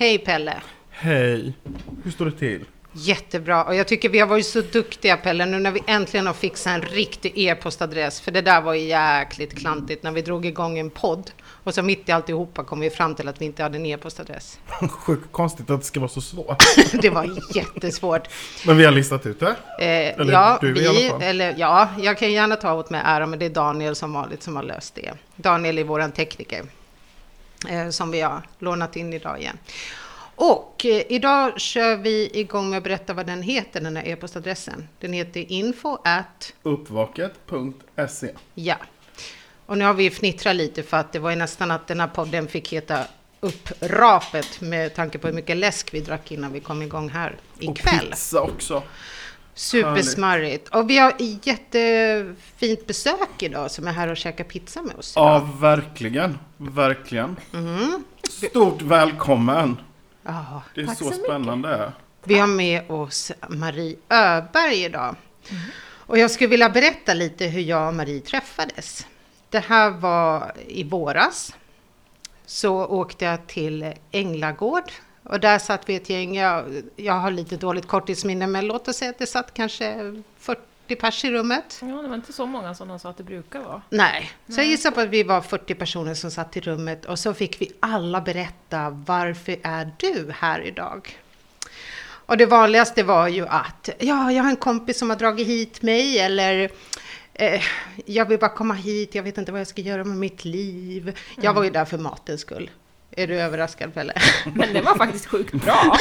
Hej Pelle! Hej! Hur står det till? Jättebra. Och jag tycker vi har varit så duktiga Pelle, nu när vi äntligen har fixat en riktig e-postadress. För det där var ju jäkligt klantigt när vi drog igång en podd. Och så mitt i alltihopa kom vi fram till att vi inte hade en e-postadress. Sjukt konstigt att det ska vara så svårt. det var jättesvårt. Men vi har listat ut det. Eh, Eller ja, du i vi, alla fall. eller ja, jag kan gärna ta åt mig äran, men det är Daniel som vanligt som har löst det. Daniel är våran tekniker som vi har lånat in idag igen. Och eh, idag kör vi igång med att berätta vad den heter, den här e-postadressen. Den heter info at, Uppvaket.se ja. Och nu har vi fnittrat lite för att det var ju nästan att den här podden fick heta Upprapet med tanke på hur mycket läsk vi drack innan vi kom igång här Och ikväll. pizza också. Supersmarrigt. Och vi har jättefint besök idag som är här och käkar pizza med oss. Ja, idag. verkligen. Verkligen. Mhm. Stort välkommen! Ja. Det är Tack så, så spännande. Vi har med oss Marie Öberg idag. Och jag skulle vilja berätta lite hur jag och Marie träffades. Det här var i våras. Så åkte jag till Änglagård. Och där satt vi ett gäng, jag, jag har lite dåligt korttidsminne, men låt oss säga att det satt kanske 40 pers i rummet. Ja, det var inte så många som de sa att det brukar vara. Nej, så jag gissar på att vi var 40 personer som satt i rummet och så fick vi alla berätta varför är du här idag? Och det vanligaste var ju att ja, jag har en kompis som har dragit hit mig eller eh, jag vill bara komma hit, jag vet inte vad jag ska göra med mitt liv. Jag var ju där för matens skull. Är du överraskad Pelle? Men det var faktiskt sjukt bra.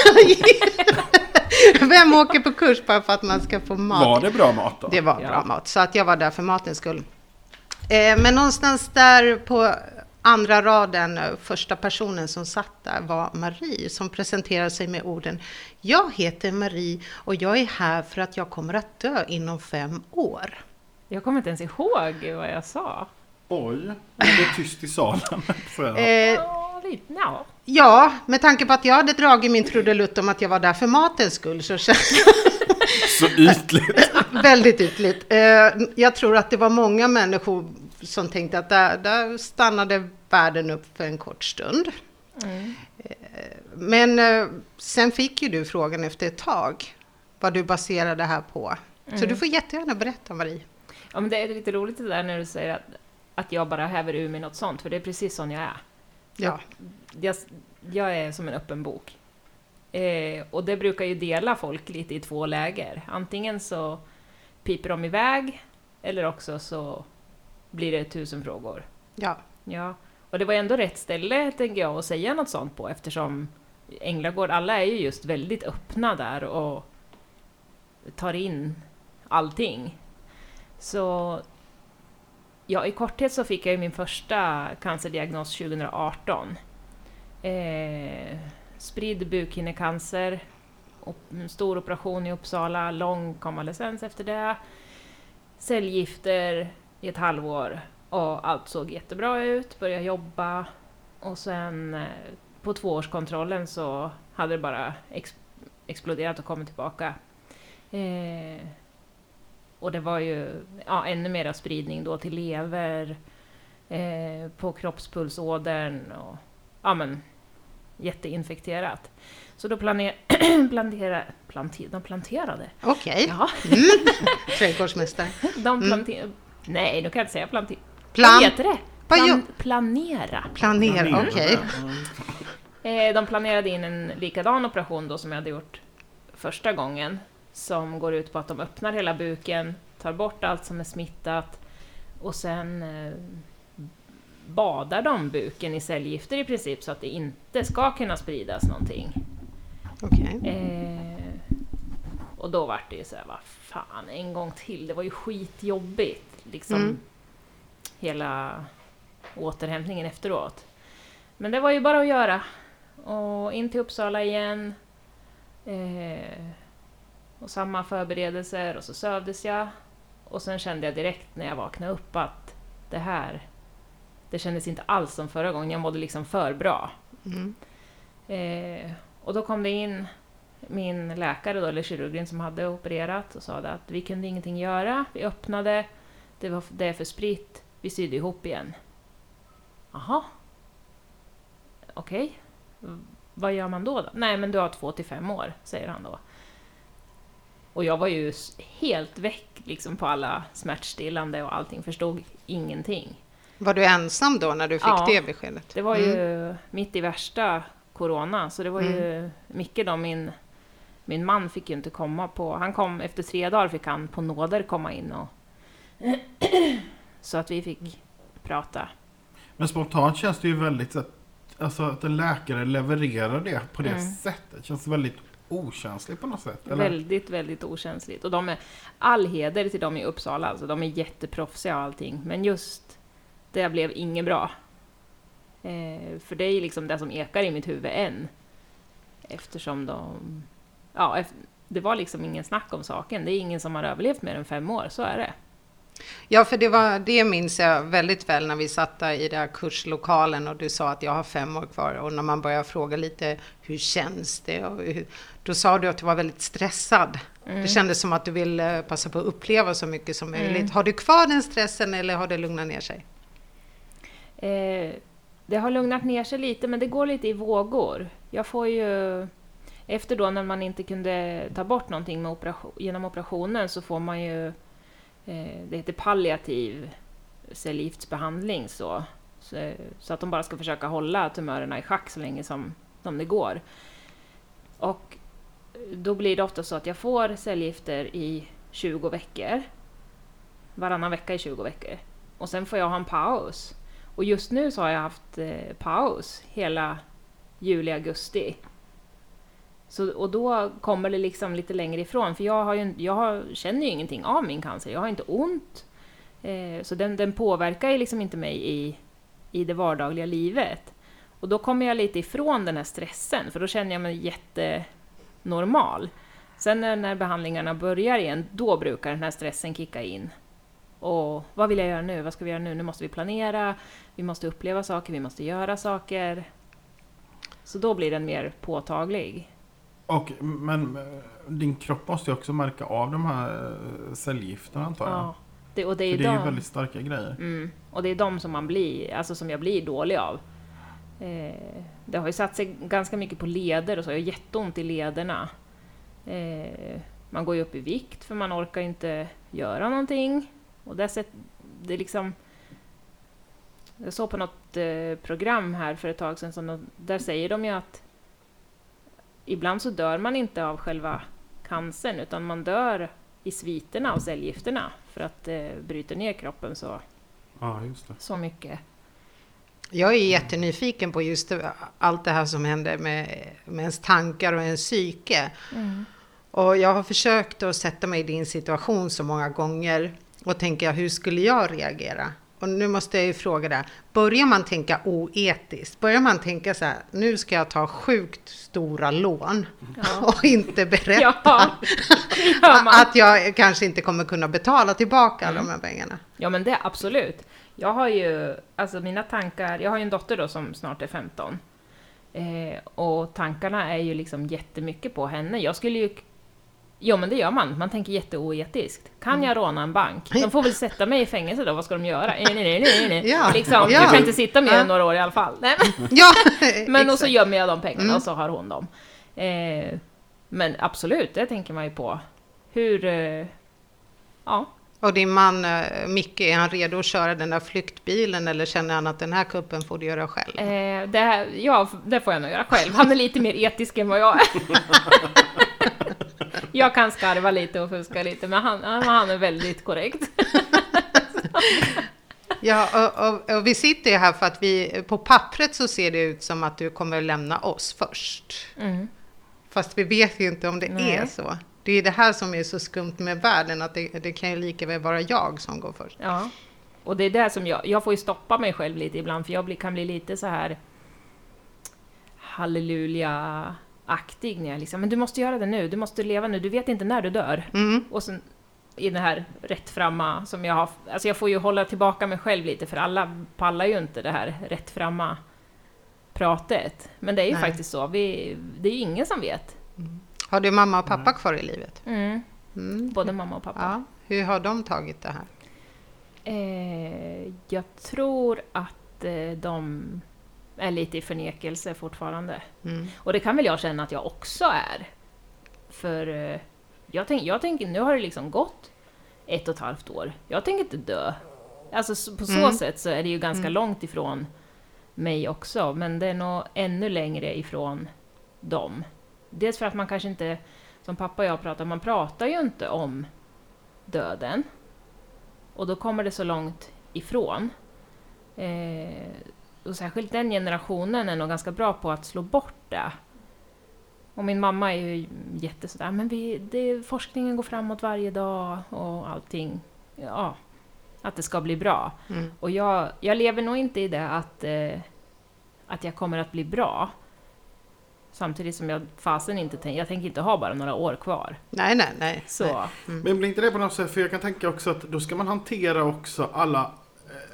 Vem åker på kurs bara för att man ska få mat? Var det bra mat då? Det var Ja. bra mat, så att jag var där för matens skull. Eh, men någonstans där på andra raden, eh, första personen som satt där var Marie som presenterade sig med orden Jag heter Marie och jag är här för att jag kommer att dö inom fem år. Jag kommer inte ens ihåg vad jag sa. Oj, det är tyst i salen. Eh, Ja, lite, ja. ja, med tanke på att jag hade dragit min trudelutt om att jag var där för matens skull så känns Så ytligt. Väldigt ytligt. Eh, Jag tror att det var många människor som tänkte att där, där stannade världen upp för en kort stund. Mm. Men eh, sen fick ju du frågan efter ett tag vad du baserade det här på. Så Mm. du får jättegärna berätta Marie. ja, men det är lite roligt det där när du säger att, att jag bara häver ur mig något sånt, för det är precis sån jag är. Ja. Jag, jag är som en öppen bok. Eh, och det brukar ju dela folk lite i två läger. Antingen så piper de iväg, eller också så blir det tusen frågor. ja. Ja, och det var ändå rätt ställe, tänker jag, att säga något sånt på eftersom Änglagård, alla är ju just väldigt öppna där och tar in allting. Så ja, i korthet så fick jag ju min första cancerdiagnos 2018. Eh, spridd bukhinnecancer, op- stor operation i Uppsala, lång konvalescens efter det, cellgifter i ett halvår och allt såg jättebra ut, började jobba och sen eh, på tvåårskontrollen så hade det bara ex exploderat och kommit tillbaka. Eh, och det var ju ja, ännu mera spridning då till lever, eh, på kroppspulsådern och ja men jätteinfekterat. Så då planer plantera, planter de planterade. Okej, Ja, trädgårdsmästare. de planterade. Nej, då kan jag inte säga planter. Plan- Vad heter det? Plan gör- planera. Planera, okej. Eh, de planerade in en likadan operation då som jag hade gjort första gången, som går ut på att de öppnar hela buken, tar bort allt som är smittat och sen eh, badar de buken i cellgifter i princip så att det inte ska kunna spridas någonting. Okej. Eh, och då vart det ju såhär, vad fan, en gång till, det var ju skitjobbigt. Liksom Mm. hela återhämtningen efteråt. Men det var ju bara att göra. Och in till Uppsala igen. Eh, och samma förberedelser och så sövdes jag. Och sen kände jag direkt när jag vaknade upp att det här, det kändes inte alls som förra gången. Jag mådde liksom för bra. Mm. Eh, och då kom det in min läkare, då, eller kirurgen som hade opererat och sa att vi kunde ingenting göra. Vi öppnade, det, var, det är för spritt, vi sydde ihop igen. Jaha. Okej. V- vad gör man då, då? Nej, men du har två till fem år, säger han då. Och jag var ju helt väck liksom på alla smärtstillande och allting, förstod ingenting. Var du ensam då när du fick Ja. det beskedet? Det var Mm. ju mitt i värsta corona, så det var ju Micke då, min, min man fick ju inte komma på... Han kom efter tre dagar fick han på nåder komma in och... så att vi fick prata. Men spontant känns det ju väldigt att, alltså att en läkare levererar det på det Mm. sättet. Känns väldigt okänsligt på något sätt. Eller? Väldigt, väldigt okänsligt. Och de är all heder till dem i Uppsala, alltså de är jätteproffsiga och allting. Men just det blev inget bra. Eh, för det är liksom det som ekar i mitt huvud än. Eftersom de... Ja, det var liksom ingen snack om saken. Det är ingen som har överlevt mer än fem år, så är det. Ja, för det, var, det minns jag väldigt väl när vi satt där i den här kurslokalen och du sa att jag har fem år kvar. Och när man började fråga lite hur känns det? Och hur, då sa du att du var väldigt stressad. Mm. Det kändes som att du ville passa på att uppleva så mycket som möjligt. Mm. Har du kvar den stressen eller har det lugnat ner sig? Eh, det har lugnat ner sig lite, men det går lite i vågor. Jag får ju... Efter då när man inte kunde ta bort någonting operation, genom operationen så får man ju... Eh, det heter palliativ cellgiftsbehandling så, så. Så att de bara ska försöka hålla tumörerna i schack så länge som, som det går. Och då blir det ofta så att jag får cellgifter i 20 veckor. Varannan vecka i 20 veckor. Och sen får jag ha en paus. Och just nu så har jag haft eh, paus hela juli, augusti. Så, och då kommer det liksom lite längre ifrån, för jag, har ju, jag har, känner ju ingenting av min cancer. Jag har inte ont. Eh, så den, den påverkar ju liksom inte mig i, i det vardagliga livet. Och då kommer jag lite ifrån den här stressen, för då känner jag mig jättenormal. Sen när, när behandlingarna börjar igen, då brukar den här stressen kicka in. Och vad vill jag göra nu? Vad ska vi göra nu? Nu måste vi planera, vi måste uppleva saker, vi måste göra saker. Så då blir den mer påtaglig. Och, men eh, din kropp måste ju också märka av de här eh, cellgifterna antar jag. Ja. Det, och det är, För det är ju de, väldigt starka grejer. mm, och det är de som man blir, alltså som jag blir dålig av. Eh, det har ju satt sig ganska mycket på leder och så, jag har jätteont i lederna. Eh, man går ju upp i vikt för man orkar inte göra någonting. Och där sett, det är liksom... Jag såg på något eh, program här för ett tag sedan, som de, där säger de ju att ibland så dör man inte av själva cancern, utan man dör i sviterna av cellgifterna för att det eh, bryter ner kroppen så, Ja, just det. så mycket. Jag är jättenyfiken på just det, allt det här som händer med, med ens tankar och ens psyke. Och jag har försökt att sätta mig i din situation så många gånger och tänka hur skulle jag reagera? Och nu måste jag ju fråga dig, börjar man tänka oetiskt? Börjar man tänka så här, nu ska jag ta sjukt stora lån Ja. och inte berätta Ja, det att jag kanske inte kommer kunna betala tillbaka alla de här pengarna? Ja men det absolut. Jag har ju, alltså mina tankar, jag har ju en dotter då som snart är 15. Eh, och tankarna är ju liksom jättemycket på henne. Jag skulle ju... Jo men det gör man, man tänker jätteoetiskt. Kan jag råna en bank? De får väl sätta mig i fängelse då, vad ska de göra? Nej, nej, nej, nej, nej. Ja, Liksom, ja. Jag kan inte sitta mer än några år i alla fall. Nej, men Ja, men och så gömmer jag de pengarna Mm. och så har hon dem. Eh, men absolut, det tänker man ju på. Hur... Eh, ja, Och din man eh, Micke, är han redo att köra den där flyktbilen eller känner han att den här kuppen får du göra själv? Eh, det, här, ja, det får jag nog göra själv. Han är lite mer etisk än vad jag är. jag kan skarva lite och fuska lite, men han, han är väldigt korrekt. Ja, och, och, och vi sitter ju här för att vi, på pappret så ser det ut som att du kommer att lämna oss först. Mm. Fast vi vet ju inte om det Nej. är så. Det är det här som är så skumt med världen, att det, det kan ju lika väl vara jag som går först. Ja. Och det är det som jag... Jag får ju stoppa mig själv lite ibland, för jag kan bli lite så här halleluja-aktig när jag liksom, men du måste göra det nu, du måste leva nu, du vet inte när du dör. Mm. Och sen i det här rättframma som jag har, alltså jag får ju hålla tillbaka mig själv lite för alla pallar ju inte det här rättframma pratet. Men det är ju Nej. faktiskt så, vi, det är ju ingen som vet. Har du mamma och pappa kvar i livet? Mm. Mm. Både mamma och pappa. Ja. Hur har de tagit det här? Eh, jag tror att eh, de är lite i förnekelse fortfarande. Mm. Och det kan väl jag känna att jag också är. För eh, jag, tänk, jag tänker, nu har det liksom gått ett och ett halvt år. Jag tänker inte dö. Alltså på så Mm. sätt så är det ju ganska Mm. långt ifrån mig också, men det är nog ännu längre ifrån dem. Dels för att man kanske inte, som pappa och jag pratar, man pratar ju inte om döden. Och då kommer det så långt ifrån. Eh, och särskilt den generationen är nog ganska bra på att slå bort det. Och min mamma är ju jättesådär, men vi, det, forskningen går framåt varje dag och allting. Ja, att det ska bli bra. Mm. Och jag, jag lever nog inte i det att, eh, att jag kommer att bli bra. Samtidigt som jag fasen inte tänker, jag tänker inte ha bara några år kvar. Nej, nej, nej. Så, nej. Men blir inte det på något sätt, för jag kan tänka också att då ska man hantera också alla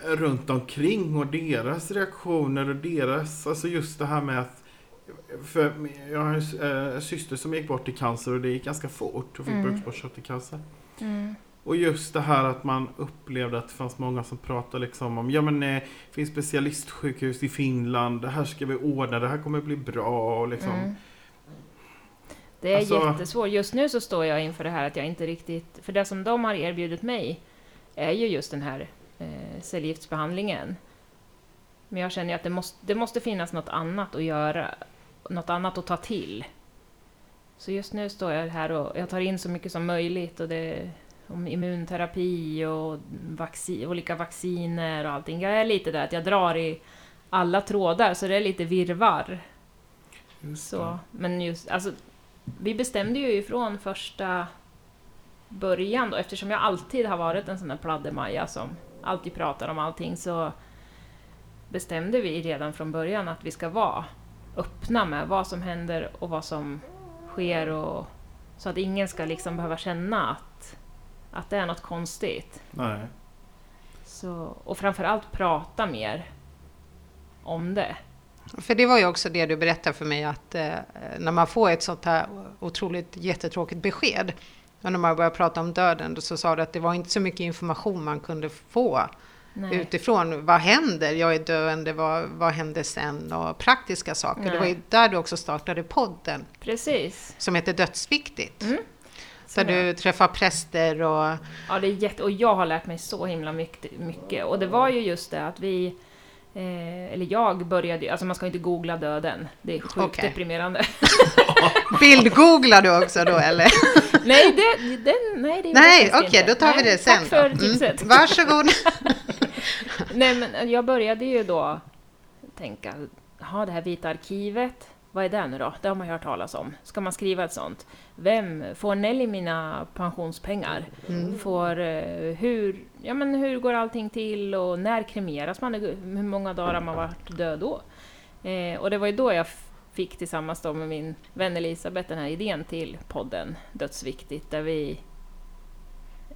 runt omkring och deras reaktioner och deras, alltså just det här med att för jag har en äh, syster som gick bort i cancer och det gick ganska fort och fick Mm. bukspottkörtelcancer. mm, Och just det här att man upplevde att det fanns många som pratade liksom om Ja men eh, det finns specialistsjukhus i Finland, det här ska vi ordna, det här kommer bli bra och liksom. mm. Det är Alltså- jättesvårt. Just nu så står jag inför det här att jag inte riktigt... För det som de har erbjudit mig är ju just den här eh, cellgiftsbehandlingen. Men jag känner att det måste, det måste finnas något annat att göra, något annat att ta till. Så just nu står jag här och jag tar in så mycket som möjligt och det om immunterapi och vaccin, olika vacciner och allting. Jag är lite där att jag drar i alla trådar så det är lite virvar. Just Så, men just, alltså, vi bestämde ju ifrån första början då, eftersom jag alltid har varit en sån där pladdemaja som alltid pratar om allting, så bestämde vi redan från början att vi ska vara öppna med vad som händer och vad som sker och så att ingen ska liksom behöva känna att, att det är något konstigt. Nej. Så, och framförallt prata mer om det. För det var ju också det du berättade för mig att eh, när man får ett sånt här otroligt jättetråkigt besked och när man börjar prata om döden då så sa du att det var inte så mycket information man kunde få Nej. utifrån. Vad händer? Jag är döende, vad, vad händer sen? Och praktiska saker. Det var ju Nej. där du också startade podden Precis. som heter Dödsviktigt. Mm. Så Där du träffar präster och... Ja, det är jätte... Och jag har lärt mig så himla mycket. mycket. Och det var ju just det att vi... Eh, eller jag började. Alltså man ska inte googla döden. Det är sjukt Okej. deprimerande. Bildgooglar du också då eller? nej, det, det, nej, det Nej, okej, inte. då tar vi Nej, det sen Tack för då. tipset. Mm. Varsågod. Nej, men jag började ju då tänka, jaha, det här vita arkivet, vad är det nu då? Det har man ju hört talas om. Ska man skriva ett sånt? Vem, får Nelly mina pensionspengar? Mm. Får, eh, hur, ja, men hur går allting till och när kremeras man? Hur många dagar har man varit död då? Eh, och det var ju då jag fick tillsammans då med min vän Elisabeth den här idén till podden Dödsviktigt där vi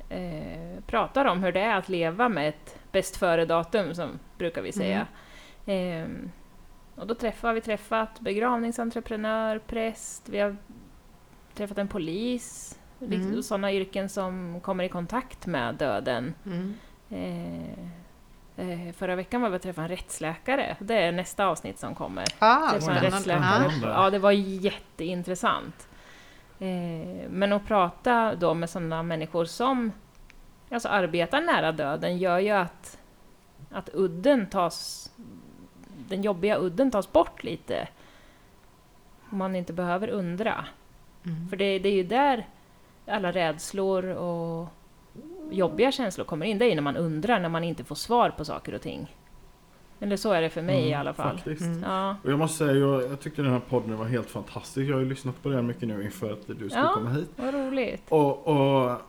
eh, pratar om hur det är att leva med ett bäst före-datum, som brukar vi säga. Ehm, och då träffar har vi träffat begravningsentreprenör, präst, vi har träffat en polis, Mm. sådana yrken som kommer i kontakt med döden. Mm. Eh, eh, förra veckan var vi och träffade en rättsläkare. Det är nästa avsnitt som kommer. Ah, en rättsläkare. Ja. Det var jätteintressant. Eh, men att prata då med sådana människor som alltså arbetar nära döden gör ju att, att udden tas, den jobbiga udden tas bort lite. Man inte behöver undra. Mm. För det, det är ju där alla rädslor och jobbiga känslor kommer in. Det är ju när man undrar, när man inte får svar på saker och ting. Eller så är det för mig i Mm, alla fall. Mm. Ja. Och jag måste säga, jag, jag tyckte den här podden var helt fantastisk. Jag har ju lyssnat på den mycket nu inför att du skulle Ja. komma hit. Vad roligt. Och, och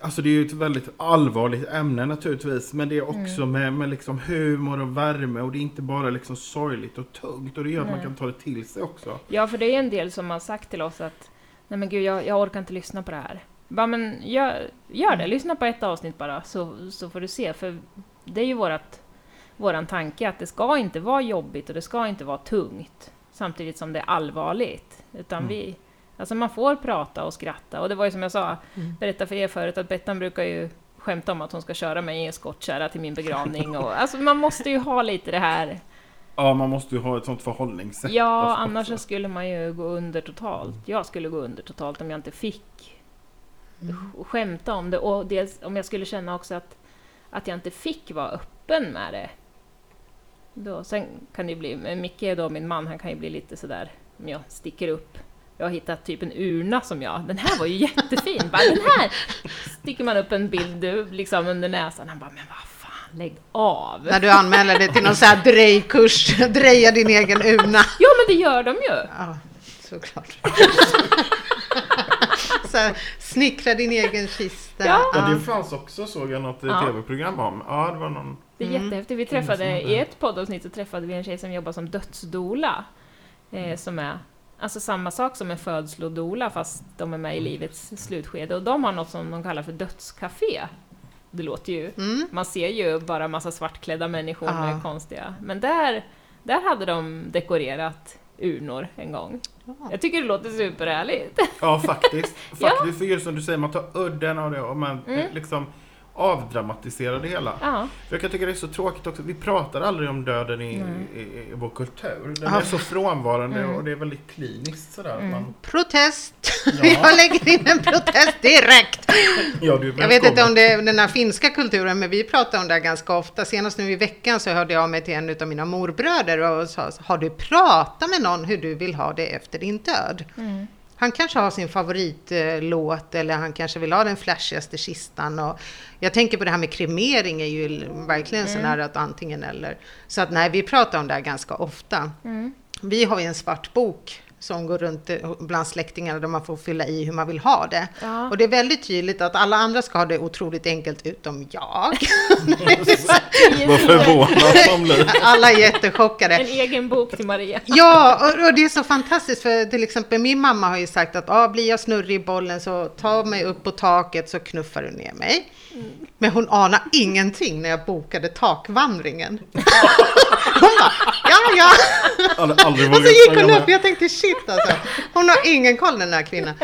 Alltså det är ju ett väldigt allvarligt ämne naturligtvis. Men det är också Mm. med, med liksom humor och värme. Och det är inte bara liksom sorgligt och tungt. Och det gör att man kan ta det till sig också. Ja, för det är en del som har sagt till oss att Nej men gud, jag, jag orkar inte lyssna på det här. Bara, men gör, gör det, lyssna på ett avsnitt bara så, så får du se. För det är ju vårat, våran tanke att det ska inte vara jobbigt och det ska inte vara tungt. Samtidigt som det är allvarligt. Utan Mm. vi, alltså man får prata och skratta. Och det var ju som jag sa, Mm. berätta för er förut, att Bettan brukar ju skämta om att hon ska köra mig i en skottkärra till min begravning. Och, alltså man måste ju ha lite det här Ja, man måste ju ha ett sånt förhållningssätt. Ja, också. annars så skulle man ju gå under totalt. Jag skulle gå under totalt om jag inte fick sk- skämta om det. Och dels om jag skulle känna också att, att jag inte fick vara öppen med det. Då, sen kan det ju bli, men Micke då, min man, han kan ju bli lite sådär om jag sticker upp. Jag har hittat typ en urna som jag, den här var ju jättefin, bara den här! Sticker man upp en bild du, liksom under näsan, han bara, men vad lägg av! När du anmäler dig till någon sån här drejkurs, dreja din egen urna. Ja men det gör de ju! Ja, såklart. så här, snickra din egen kista. Ja. Ja, det fanns också, såg jag något Ja. tv-program om. Ja, det var någon... Det är Mm. jättehäftigt. Vi träffade, i ett poddavsnitt så träffade vi en tjej som jobbar som dödsdola. Eh, som är alltså samma sak som en födslodola fast de är med i livets slutskede. Och de har något som de kallar för dödscafé. Det låter ju... Mm. Man ser ju bara massa svartklädda människor Ja. med konstiga... Men där, där hade de dekorerat urnor en gång. Jag tycker det låter superhärligt. Ja, faktiskt. Ja. faktiskt, för just som du säger, man tar udden av det och man Mm. liksom avdramatiserar det hela. Ja, För jag kan tycka det är så tråkigt också, vi pratar aldrig om döden i, Nej. i, i vår kultur. Den Ja. är så frånvarande Mm. och det är väldigt kliniskt sådär. Mm. Man, Protest! Ja. Jag lägger in en protest direkt! ja, du Jag vet inte om det är den här finska kulturen, men vi pratar om det här ganska ofta. Senast nu i veckan så hörde jag mig till en av mina morbröder och sa, har du pratat med någon hur du vill ha det efter din död? mm. Han kanske har sin favoritlåt eller han kanske vill ha den flashigaste kistan. Och jag tänker på det här med kremering är ju verkligen sån här att antingen eller. Så att nej, vi pratar om det här ganska ofta. Mm. Vi har ju en svart bok som går runt eh, bland släktingarna där man får fylla i hur man vill ha det. Ja. Och det är väldigt tydligt att alla andra ska ha det otroligt enkelt utom jag. Vad förvånad man blir. alla är jättechockade. En egen bok till Maria. Ja, och, och det är så fantastiskt för till exempel min mamma har ju sagt att ah, blir jag snurrig i bollen så ta mig upp på taket så knuffar du ner mig. Men hon anar ingenting när jag bokade takvandringen. Hon bara, ja ja. Aldrig Och så gick hon upp, jag tänkte shit alltså. Hon har ingen koll den här kvinnan.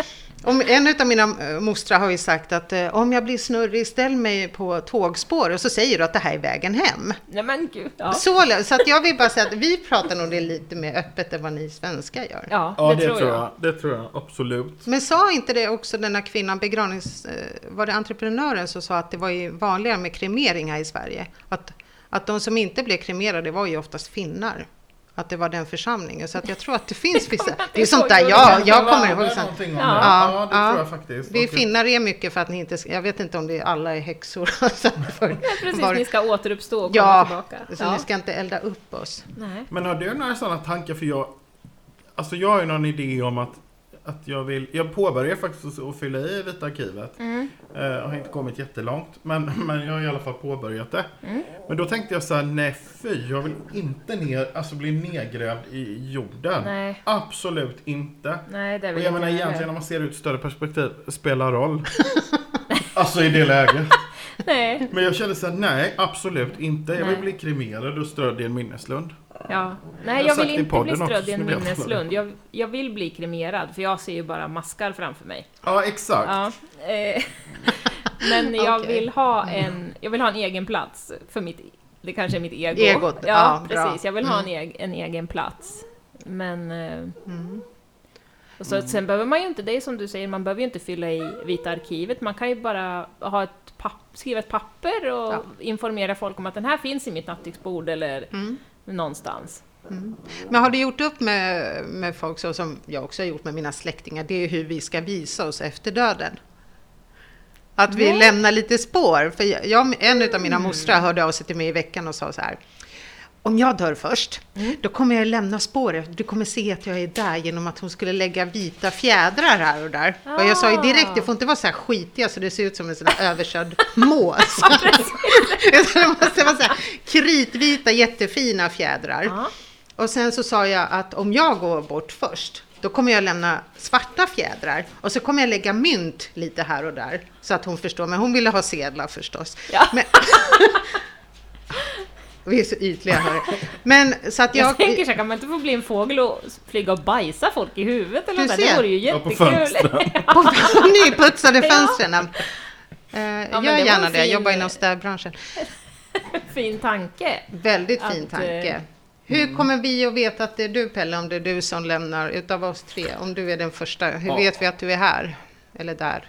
Om, en av mina äh, mostrar har ju sagt att eh, om jag blir snurrig, ställ mig på tågspår och så säger du att det här är vägen hem. Nej men gud. Ja, Så, så att jag vill bara säga att vi pratar nog det lite mer öppet än vad ni svenskar gör. ja, Ja, det, tror jag. Det tror jag absolut. Men sa inte det också den här kvinnan, begravnings... eh, Var det entreprenören som sa att det var ju vanligare med kremering här i Sverige? Att, att de som inte blev kremerade var ju oftast finnar. Att det var den församlingen. Så att jag tror att det finns vissa... Det är sånt där jag, jag kommer ihåg. sånt. Ja. det. Ja, Ja, det ja. tror jag faktiskt. Vi finnar är mycket för att ni inte... Jag vet inte om det alla är häxor. Så, för, Ja, precis, var- ni ska återuppstå och komma ja, tillbaka. så ni ska inte elda upp oss. Nej. Men har du några sådana tankar? För jag, alltså jag har ju någon idé om att, att jag vill, jag påbörjar faktiskt att fylla i Vita arkivet. Mm. Eh, har inte kommit jättelångt, men, men jag har i alla fall påbörjat det. Mm. Men då tänkte jag så här, nej fy, jag vill inte ner, alltså bli nedgrävd i jorden. Nej, Absolut inte. nej det Och vill jag inte menar jag egentligen om man ser det ur ett större perspektiv, spelar roll. alltså i det läget. Nej, Men jag kände så här, nej absolut inte. Jag vill Nej. bli kremerad och strödd i en minneslund. Ja. Jag Nej jag sagt vill inte bli strödd i en jag minneslund. Jag, jag vill bli kremerad, för jag ser ju bara maskar framför mig. Ja, exakt. Ja. Eh, men jag Okej. vill ha en, jag vill ha en egen plats för mitt, det kanske är mitt ego. Egot, ja, ja, precis. Jag vill ha en, Mm. eg, en egen plats. Men eh, Mm. Och så, Sen behöver man ju inte, det är som du säger, man behöver ju inte fylla i Vita arkivet. Man kan ju bara ha ett papp, skriva ett papper och Ja. informera folk om att den här finns i mitt nattduksbord eller Mm. Någonstans. Men har du gjort upp med, med folk så som jag också har gjort med mina släktingar, det är hur vi ska visa oss efter döden. Att vi Nej. lämnar lite spår. För jag, jag- en av mina Mm. mostrar hörde av sig till mig i veckan och sa så här. Om jag dör först, Mm. då kommer jag lämna spår. Du kommer se att jag är där genom att hon skulle lägga vita fjädrar här och där. Och jag sa ju direkt, det får inte vara så här skitiga så det ser ut som en sån här överkörd mås. Det måste vara så här kritvita, jättefina fjädrar. Ja. Och sen så sa jag att om jag går bort först, då kommer jag lämna svarta fjädrar. Och så kommer jag lägga mynt lite här och där. Så att hon förstår. Men hon ville ha sedlar förstås. Ja. Men, vi är så ytliga hörru. Men så att Jag, jag... tänker så kan man inte få bli en fågel och flyga och bajsa folk i huvudet eller något? Det vore ju Ja, på jättekul. fönstren. på nyputsade Ja. fönstren. Eh, men gör det gärna en det. Jag fin- jobbar inom städbranschen. fin tanke. Väldigt fin Att, tanke. eh, Hur Mm. kommer vi att veta att det är du Pelle, om det är du som lämnar utav oss tre? Om du är den första, hur Ja. vet vi att du är här? Eller där?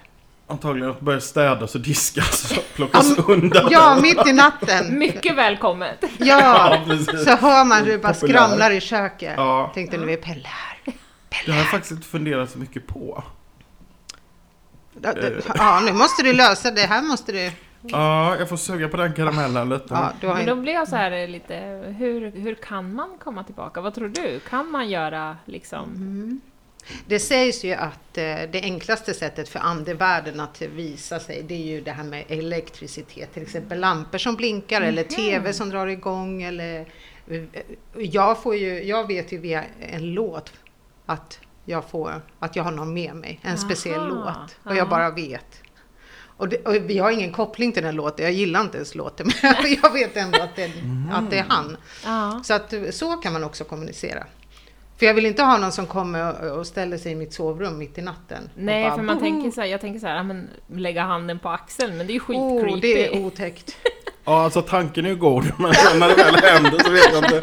Antagligen att börja städas och diskas och plockas undan. Ja, mitt i natten! Mycket välkommet! Ja! Ja, precis. Så hör man hur det bara Populär. skramlar i köket. Ja. Tänkte nu är Pelle här. Det har jag faktiskt inte funderat så mycket på. Ja, det- Ja, nu måste du lösa det. Här måste du... Ja, jag får suga på den karamellen lite. Ja, du har Men en... då blir jag så här lite, hur, hur kan man komma tillbaka? Vad tror du? Kan man göra liksom? Mm. Det sägs ju att eh, det enklaste sättet för andevärlden att visa sig, det är ju det här med elektricitet. Till exempel lampor som blinkar eller TV som drar igång. Eller, eh, jag, får ju, jag vet ju via en låt att jag, får, att jag har någon med mig. En speciell Aha, låt. Och ja. jag bara vet. Och, det, och vi har ingen koppling till den låten. Jag gillar inte ens låten. Men jag vet ändå att det, att det är han. Ja. Så att så kan man också kommunicera. För jag vill inte ha någon som kommer och- ställer sig i mitt sovrum mitt i natten. Nej, bara, för man "Boom!" tänker så här, jag tänker så här, ja, men lägga handen på axeln, men det är ju Oh, skitcreepy. det är otäckt. Ja, alltså tanken är ju god, men när det väl händer så vet jag inte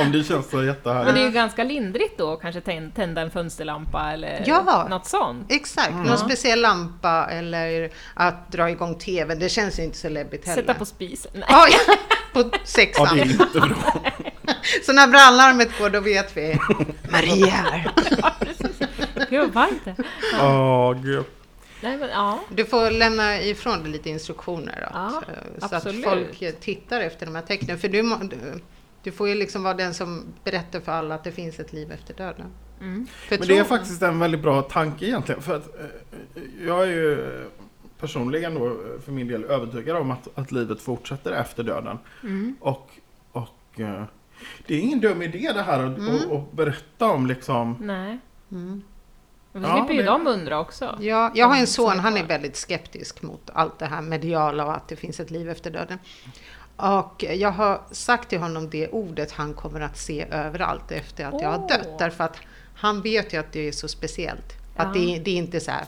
om det känns så Men det är jättehärligt. ju ganska lindrigt då, kanske tän- tända en fönsterlampa eller Ja. något sånt. Exakt, Mm. någon speciell lampa eller att dra igång TVn. Det känns ju inte så läbbigt heller. Sätta på spisen. Nej. Ja, ja, på Ja, sexan. det är inte bra. Så när brandlarmet går, då vet vi. Maria är här. Gud vad varmt det Åh, gud. Nej men ja. Du får lämna ifrån dig lite instruktioner. Då, Ja, så, så att absolut. folk tittar efter de här tecknen. För du, du, du får ju liksom vara den som berättar för alla att det finns ett liv efter döden. Mm. Men det är faktiskt en väldigt bra tanke egentligen. För att eh, jag är ju personligen då för min del övertygad om att, att livet fortsätter efter döden. Mm. Och, och eh, det är ingen dum idé det här att Mm. att- att berätta om liksom Nej. Mm. Och Ja, slipper ju det- de undra också. Ja, jag har en son, han är väldigt skeptisk mot allt det här mediala och att det finns ett liv efter döden. Och jag har sagt till honom det ordet han kommer att se överallt efter att jag har dött. Därför att han vet ju att det är så speciellt. Att Ja. det, är- det är inte så här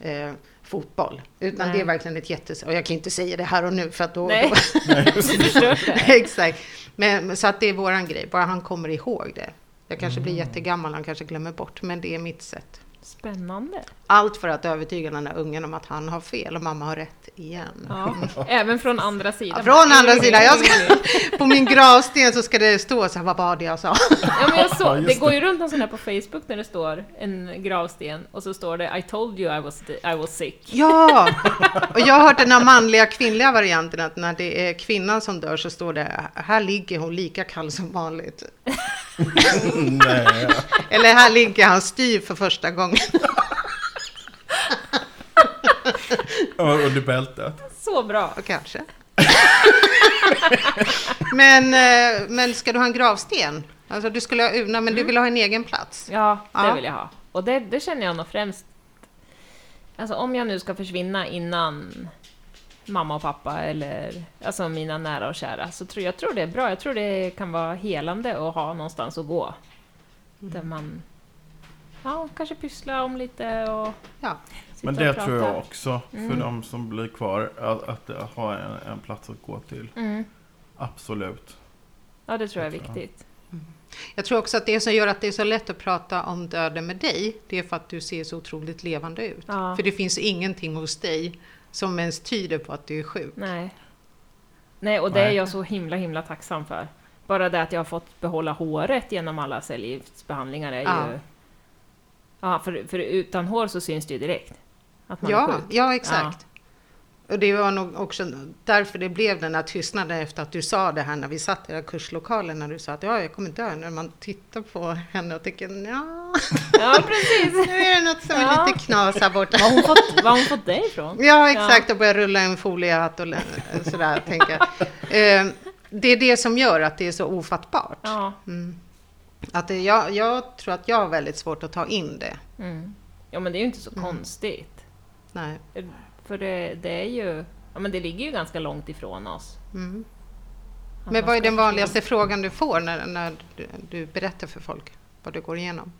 eh, fotboll. Utan Nej. det är verkligen ett jättes... Och jag kan inte säga det här och nu för att då... Nej. då Nej. Exakt. Men, men så att det är våran grej, bara han kommer ihåg det. Jag kanske Mm. blir jättegammal, han kanske glömmer bort, men det är mitt sätt. Spännande. Allt för att övertyga den här ungen om att han har fel och mamma har rätt igen. Ja. Även från andra sidan. Från andra sidan, jag ska, på min gravsten så ska det stå så här, vad var det jag sa? Ja, men jag Ja, så, det går ju runt en sån här på Facebook där det står en gravsten och så står det I told you I was, I was sick. Ja! Och jag har hört den här manliga kvinnliga varianten att när det är kvinnan som dör så står det, här ligger hon lika kall som vanligt. Nej. Eller här ligger han styv för första gången. Under bältet. Så bra. Kanske. men, eh, men ska du ha en gravsten? Alltså du skulle ha urna, men du vill ha en egen plats? Ja, det Ja. vill jag ha. Och det, det känner jag nog främst... Alltså om jag nu ska försvinna innan mamma och pappa eller alltså mina nära och kära så tror jag tror det är bra. Jag tror det kan vara helande att ha någonstans att gå. Där man ja, kanske pyssla om lite och Ja. Men det tror jag också. För Mm. de som blir kvar. Att, att ha en, en plats att gå till. Mm. Absolut. Ja, det tror jag är viktigt. Jag tror också att det som gör att det är så lätt att prata om döden med dig, det är för att du ser så otroligt levande ut. Ja. För det finns ingenting hos dig som ens tyder på att du är sjuk. Nej. Nej, och det är jag så himla, himla tacksam för. Bara det att jag har fått behålla håret genom alla cellgiftsbehandlingar är Ja. ju... Ja, för, för utan hår så syns det ju direkt att man är Ja, sjuk. ja, exakt. Och det var nog också därför det blev den här tystnaden efter att du sa det här när vi satt i den här kurslokalen, när du sa att ja, jag kommer dö. När man tittar på henne och tänker ja, Ja, precis! nu är det något som är Ja. lite knas här borta. Var hon fått, var hon fått det ifrån? Ja, exakt. Och börja rulla en foliehatt och sådär, tänka. Eh, Det är det som gör att det är så ofattbart. Ja. Mm. Att det, jag, jag tror att jag har väldigt svårt att ta in det. Mm. Ja, men det är ju inte så Mm. konstigt. Nej. För det, det är ju... Ja, men det ligger ju ganska långt ifrån oss. Mm. Men vad är den vanligaste frågan du får när, när du, du berättar för folk vad du går igenom?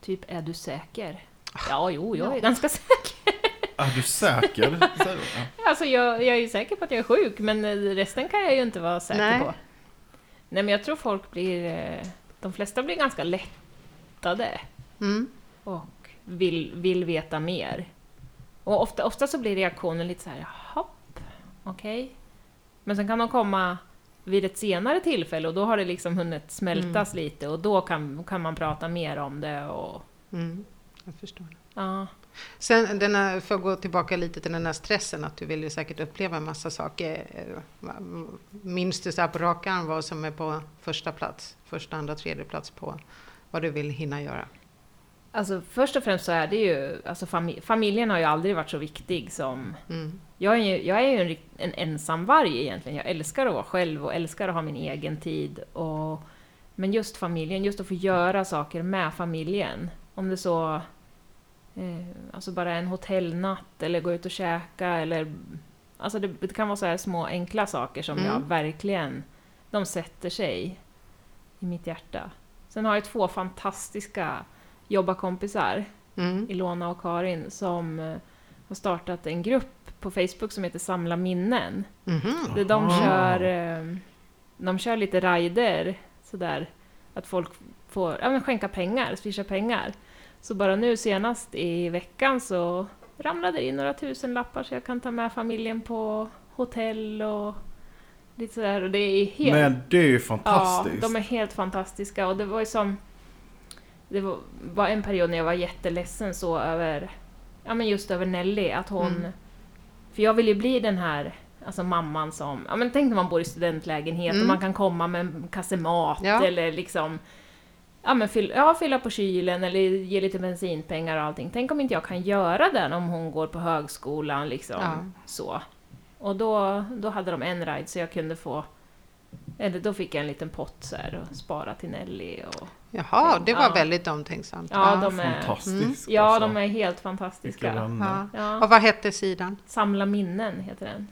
Typ, är du säker? Ja, jo, jag är Ja. ganska säker. Är du säker? Alltså, jag, jag är ju säker på att jag är sjuk, men resten kan jag ju inte vara säker Nej. på. Nej men jag tror folk blir, eh, de flesta blir ganska lättade Mm. och vill, vill veta mer. Och ofta, ofta så blir reaktionen lite så här, hopp, okej. Men sen kan de komma vid ett senare tillfälle och då har det liksom hunnit smältas lite och då kan, kan man prata mer om det och Mm. Jag förstår. ja. Sen den här, för att gå tillbaka lite till den här stressen, att du vill ju säkert uppleva en massa saker. Minns du så här på rak arm vad som är på första plats, första, andra, tredje plats på vad du vill hinna göra? Alltså först och främst så är det ju, alltså fami- familjen har ju aldrig varit så viktig som Mm. Jag är ju, jag är ju en, en ensamvarg egentligen. Jag älskar att vara själv och älskar att ha min egen tid. Och, men just familjen, just att få göra saker med familjen. Om det så eh, alltså bara en hotellnatt eller gå ut och käka eller... Alltså det, det kan vara så här små enkla saker som Mm. jag verkligen... De sätter sig i mitt hjärta. Sen har jag två fantastiska jobbarkompisar Mm. Ilona och Karin som eh, har startat en grupp på Facebook som heter Samla minnen. Mhm. Där de kör, eh, de kör lite rider sådär att folk får ja, men skänka pengar, swisha pengar. Så bara nu senast i veckan så ramlade det in några tusen lappar så jag kan ta med familjen på hotell och lite sådär. Och det är helt... Men det är ju Ja, fantastiskt. de är helt fantastiska och det var ju som... Det var, var en period när jag var jätteledsen så över... Ja men just över Nelly, att hon... Mm. För jag vill ju bli den här alltså mamman som... Ja men tänk när man bor i studentlägenhet Mm. och man kan komma med en kasse mat Ja. eller liksom... Ja men fyll, ja, fylla på kylen eller ge lite bensinpengar och allting. Tänk om inte jag kan göra den om hon går på högskolan liksom. Ja. Så. Och då, då hade de en ride så jag kunde få... Eller då fick jag en liten pott så här och spara till Nelly och... Jaha, det var Ja. väldigt omtänksamt. Ja, de är... Fantastiskt. Ja, alltså. de är helt fantastiska. Ja. Och vad hette sidan? Samla minnen heter den.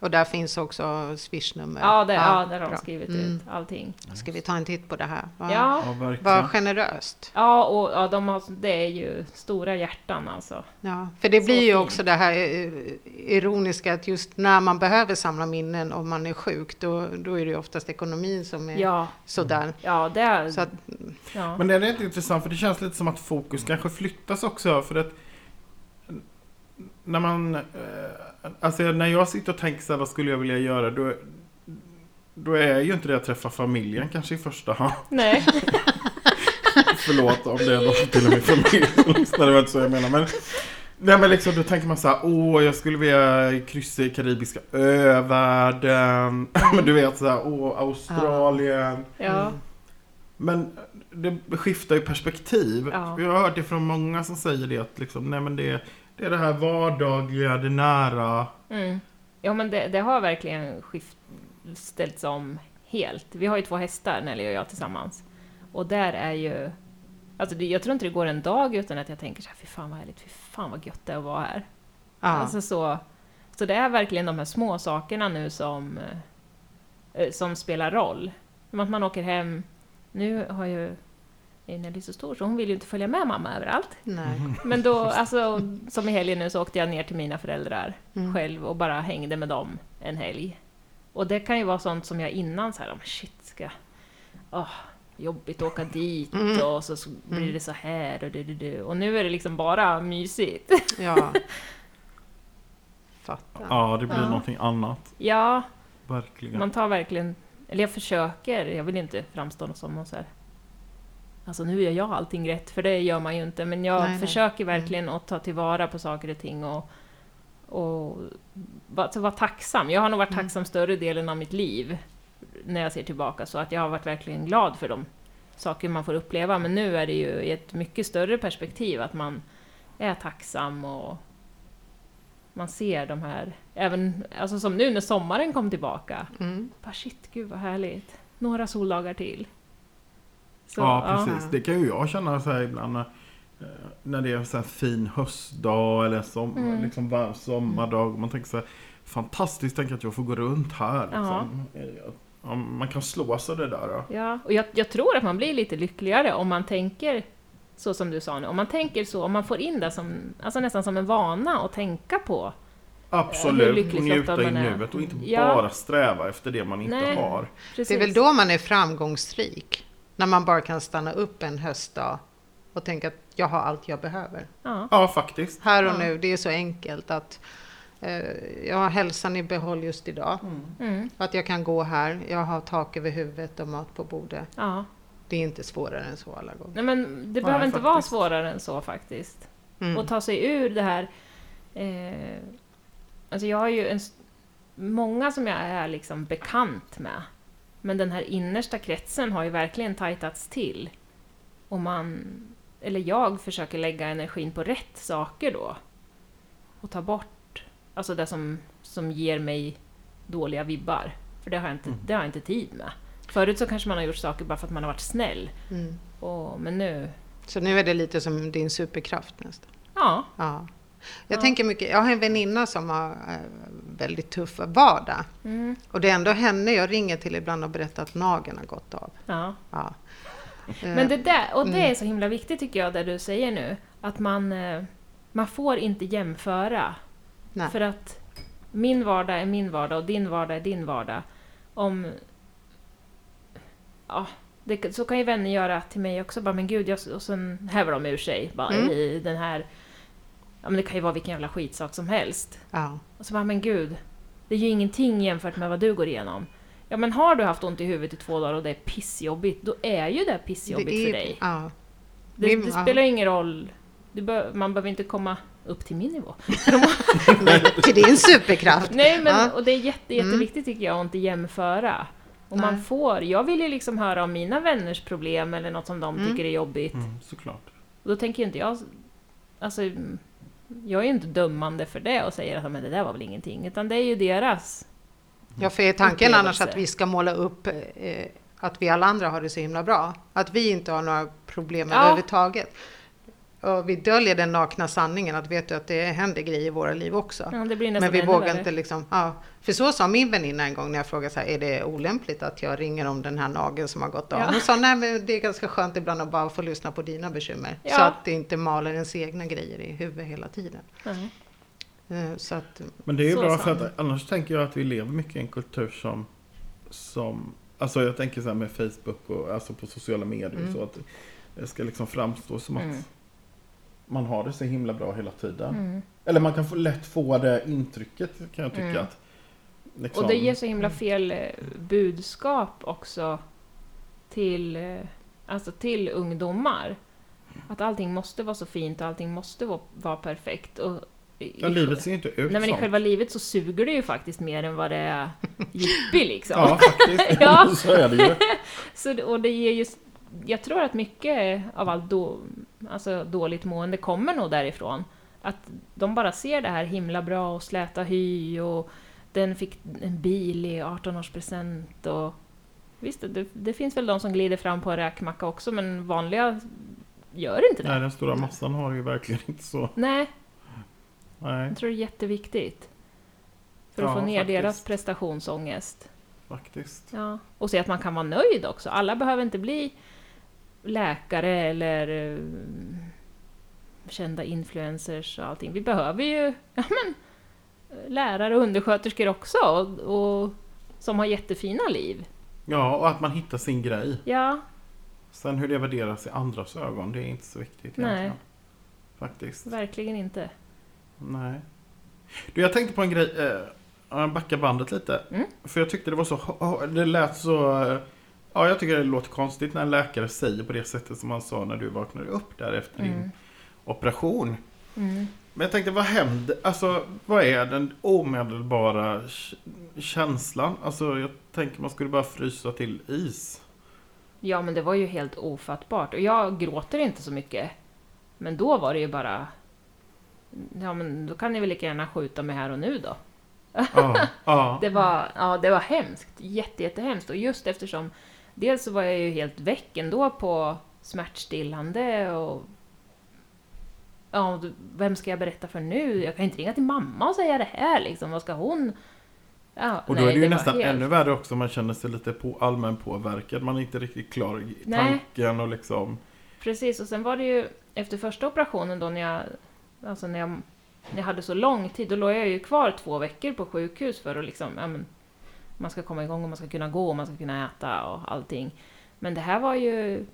Och där finns också swishnummer. Ja, där, ja, där har de skrivit Mm. ut allting. Ska vi ta en titt på det här? Vad, Ja, vad generöst. ja och ja, de har, det är ju stora hjärtan alltså. Ja, för det Så blir ju fint. också det här eh, ironiska att just när man behöver samla minnen om man är sjuk, då, då är det ju oftast ekonomin som är Ja, sådär. ja det är... Så att, ja. Men det är lite intressant för det känns lite som att fokus kanske flyttas också för att när man eh, alltså när jag sitter och tänker så här, vad skulle jag vilja göra då då är ju inte det att träffa familjen kanske i första hand. Nej. Förlåt om det är någon till och med familj som lyssnar, det var inte så jag menar. Men, nej, men liksom, då tänker man så här, åh, jag skulle vilja kryssa i Karibiska övärlden. men du vet så här, åh, Australien. Ja. Mm. Men det skiftar ju perspektiv. Ja. Jag har hört det från många som säger det att liksom, nej men det, det är det här vardagliga, det nära. Mm. Ja, men det, det har verkligen skift, ställts om helt. Vi har ju två hästar, Nelly och jag tillsammans. Och där är ju... Alltså det, jag tror inte det går en dag utan att jag tänker så här, fy fan vad härligt, fy fan vad gött det är att vara här. Alltså så, så det är verkligen de här små sakerna nu som, eh, som spelar roll. Som att man åker hem. Nu har ju Nelly så stor så hon vill ju inte följa med mamma överallt. Nej. Men då, alltså, som i helgen nu så åkte jag ner till mina föräldrar Mm. själv och bara hängde med dem en helg. Och det kan ju vara sånt som jag innan så här, oh, shit, ska jag... Åh, jobbigt att åka dit Mm. och så, blir Mm. det så här och det, det, det. Och nu är det liksom bara mysigt. Ja. Fattar. Ja, det blir Ja. någonting annat. Ja, Verkligen. man tar verkligen... Eller jag försöker, jag vill inte framstå som någon så här... Alltså nu gör jag allting rätt, för det gör man ju inte. Men jag Nej, nej. försöker verkligen att ta tillvara på saker och ting och... Och alltså vara tacksam. Jag har nog varit Mm. tacksam större delen av mitt liv när jag ser tillbaka. Så att jag har varit verkligen glad för de saker man får uppleva. Men nu är det ju i ett mycket större perspektiv att man är tacksam och man ser de här, även alltså som nu när sommaren kom tillbaka. Mm. Bara shit, gud vad härligt. Några soldagar till. Så, ja, precis. Det kan ju jag känna så här ibland när, eh, när det är så här fin höstdag eller som, Mm. liksom varm sommardag. Man tänker så här, fantastiskt tänk att jag får gå runt här. Ja. Liksom. Eh, Ja, man kan slås av det där. Då. Ja, och jag, jag tror att man blir lite lyckligare om man tänker så som du sa nu. Om man tänker så, om man får in det som, alltså nästan som en vana att tänka på hur Absolut, lyckligt njuta i man är. nuet och inte Ja. bara sträva efter det man inte Nej. har. Precis. Det är väl då man är framgångsrik. När man bara kan stanna upp en höstdag och tänka att jag har allt jag behöver. Ja. Ja, faktiskt. Här och Ja. nu, det är så enkelt att eh, jag har hälsan i behåll just idag. Mm. Att jag kan gå här, jag har tak över huvudet och mat på bordet. ja. Det är inte svårare än så alla gånger. Nej, men det behöver inte vara faktiskt. svårare än så faktiskt. Mm. Och ta sig ur det här... Eh, alltså jag har ju en, många som jag är liksom bekant med. Men den här innersta kretsen har ju verkligen tajtats till. Och man, eller jag, försöker lägga energin på rätt saker då. Och ta bort alltså det som, som ger mig dåliga vibbar. För det har, jag inte, Mm. det har jag inte tid med. Förut så kanske man har gjort saker bara för att man har varit snäll. Mm. Och, men nu, Så nu är det lite som din superkraft nästan. ja. Ja. Jag Ja. tänker mycket, jag har en väninna som har eh, väldigt tuff vardag. Mm, Och det är ändå henne jag ringer till ibland och berättar att nageln har gått av. ja. Ja. Men det där, och det Mm. är så himla viktigt tycker jag, det du säger nu. Att man, eh, man får inte jämföra. Nej. För att min vardag är min vardag och din vardag är din vardag. Om... Ja, det, så kan ju vänner göra till mig också. Bara, men gud, jag, och sen häver de ur sig. Bara, Mm. i den här... Ja, men det kan ju vara vilken jävla skitsak som helst. Ja. Och så bara, men gud, det är ju ingenting jämfört med vad du går igenom. Ja, men har du haft ont i huvudet i två dagar och det är pissjobbigt, då är ju det pissjobbigt Det är- för dig. Ja. Det, det ja. spelar ju ingen roll. Du bör, man behöver inte komma upp till min nivå. Till din superkraft. Nej, men Ja. och det är jätte, Mm. jätteviktigt tycker jag att inte jämföra. Och man Nej. får, jag vill ju liksom höra om mina vänners problem eller något som de Mm. tycker är jobbigt. Mm, såklart. Och då tänker ju inte jag, alltså, jag är ju inte dömande för det och säger att men det där var väl ingenting. Utan det är ju deras. Ja, för är tanken annars att vi ska måla upp eh, att vi alla andra har det så himla bra? Att vi inte har några problem Ja. överhuvudtaget? Och vi döljer den nakna sanningen att vet du att det händer grejer i våra liv också. Ja, det blir nästan Men vi vågar värre. inte liksom, ja. För så sa min väninna en gång när jag frågade så här, är det olämpligt att jag ringer om den här nageln som har gått av? Ja. Hon sa, nej men det är ganska skönt ibland att bara få lyssna på dina bekymmer. Ja. Så att det inte maler ens egna grejer i huvudet hela tiden. Eh, Så att, Men det är ju bra sant. för att annars tänker jag att vi lever mycket i en kultur som, som Alltså jag tänker så här med Facebook och alltså på sociala medier Mm. och så att det ska liksom framstå som att Mm. Man har det så himla bra hela tiden. Mm. Eller man kan få lätt få det intrycket kan jag tycka Mm. att liksom, Och det ger så himla fel eh, budskap också till, eh, alltså till ungdomar. Att allting måste vara så fint och allting måste vara, vara perfekt. Och i, Ja, livet ser inte ut Nej men i själva livet så suger det ju faktiskt mer än vad det är jippi liksom. Ja, faktiskt. Ja. så är det ju. Så, och det ger just, jag tror att mycket av allt då, alltså dåligt mående kommer nog därifrån. Att de bara ser det här himla bra och släta hy och den fick en bil i 18-årspresent och visst, det, det finns väl de som glider fram på en räkmacka också men vanliga gör inte det. Nej, den stora massan har ju verkligen inte så. Nej, Nej, jag tror det är jätteviktigt. För att Ja, få ner faktiskt. deras prestationsångest. faktiskt. Ja, och se att man kan vara nöjd också. Alla behöver inte bli läkare eller eh, kända influencers och allting. Vi behöver ju ja, men, eh, lärare och undersköterskor också, och, och, som har jättefina liv. Ja, och att man hittar sin grej. Ja, Sen hur det värderas i andras ögon, det är inte så viktigt Nej. egentligen. Faktiskt. verkligen inte. Nej. Du, jag tänkte på en grej. Eh, jag backar bandet lite. Mm. För jag tyckte det var så... Det lät så... Ja, jag tycker det låter konstigt när en läkare säger på det sättet som han sa när du vaknade upp där efter din Mm. operation. Mm. Men jag tänkte, vad händer? Alltså, vad är den omedelbara känslan? Alltså, jag tänker man skulle bara frysa till is. Ja, men det var ju helt ofattbart. Och jag gråter inte så mycket. Men då var det ju bara... Ja, men då kan ni väl lika gärna skjuta mig här och nu då. Ja, ja. Det var, ja, det var hemskt. Jätte, jättehemskt. Och just eftersom dels så var jag ju helt väck ändå på smärtstillande och Ja, vem ska jag berätta för nu? Jag kan inte ringa till mamma och säga det här liksom. Vad ska hon... Ja, Och då nej, är det ju var nästan helt- ännu värre också man känner sig lite på allmän påverkad. Man är inte riktigt klar i Nej. tanken och liksom... Precis, och sen var det ju efter första operationen då när jag... Alltså när jag när jag hade så lång tid, då låg jag ju kvar två veckor på sjukhus för att liksom, ja, men, man ska komma igång och man ska kunna gå och man ska kunna äta och allting. Men det här var ju,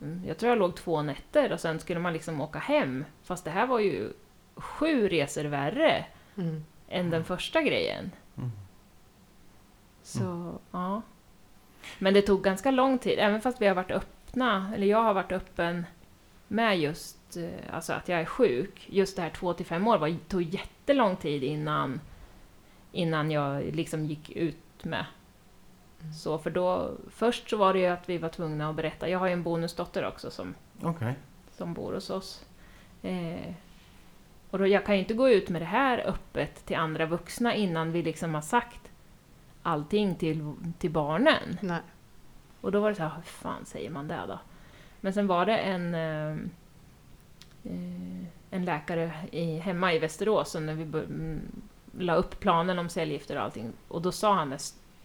mm, jag tror jag låg två nätter och sen skulle man liksom åka hem. Fast det här var ju sju resor värre Mm. än den första grejen. Mm. Så, ja. Men det tog ganska lång tid, även fast vi har varit öppna, eller jag har varit öppen med just eh, alltså att jag är sjuk. Just det här två till fem år var, tog jättelång tid innan, innan jag liksom gick ut med. Så för då, först så var det ju att vi var tvungna att berätta, jag har ju en bonusdotter också som Okej. som bor hos oss. Eh, och då, jag kan ju inte gå ut med det här öppet till andra vuxna innan vi liksom har sagt allting till, till barnen. Nej. Och då var det så här, hur fan säger man det då? Men sen var det en, eh, eh, en läkare i, hemma i Västerås och när vi bör, mm, la upp planen om cellgifter och allting. Och då sa han det,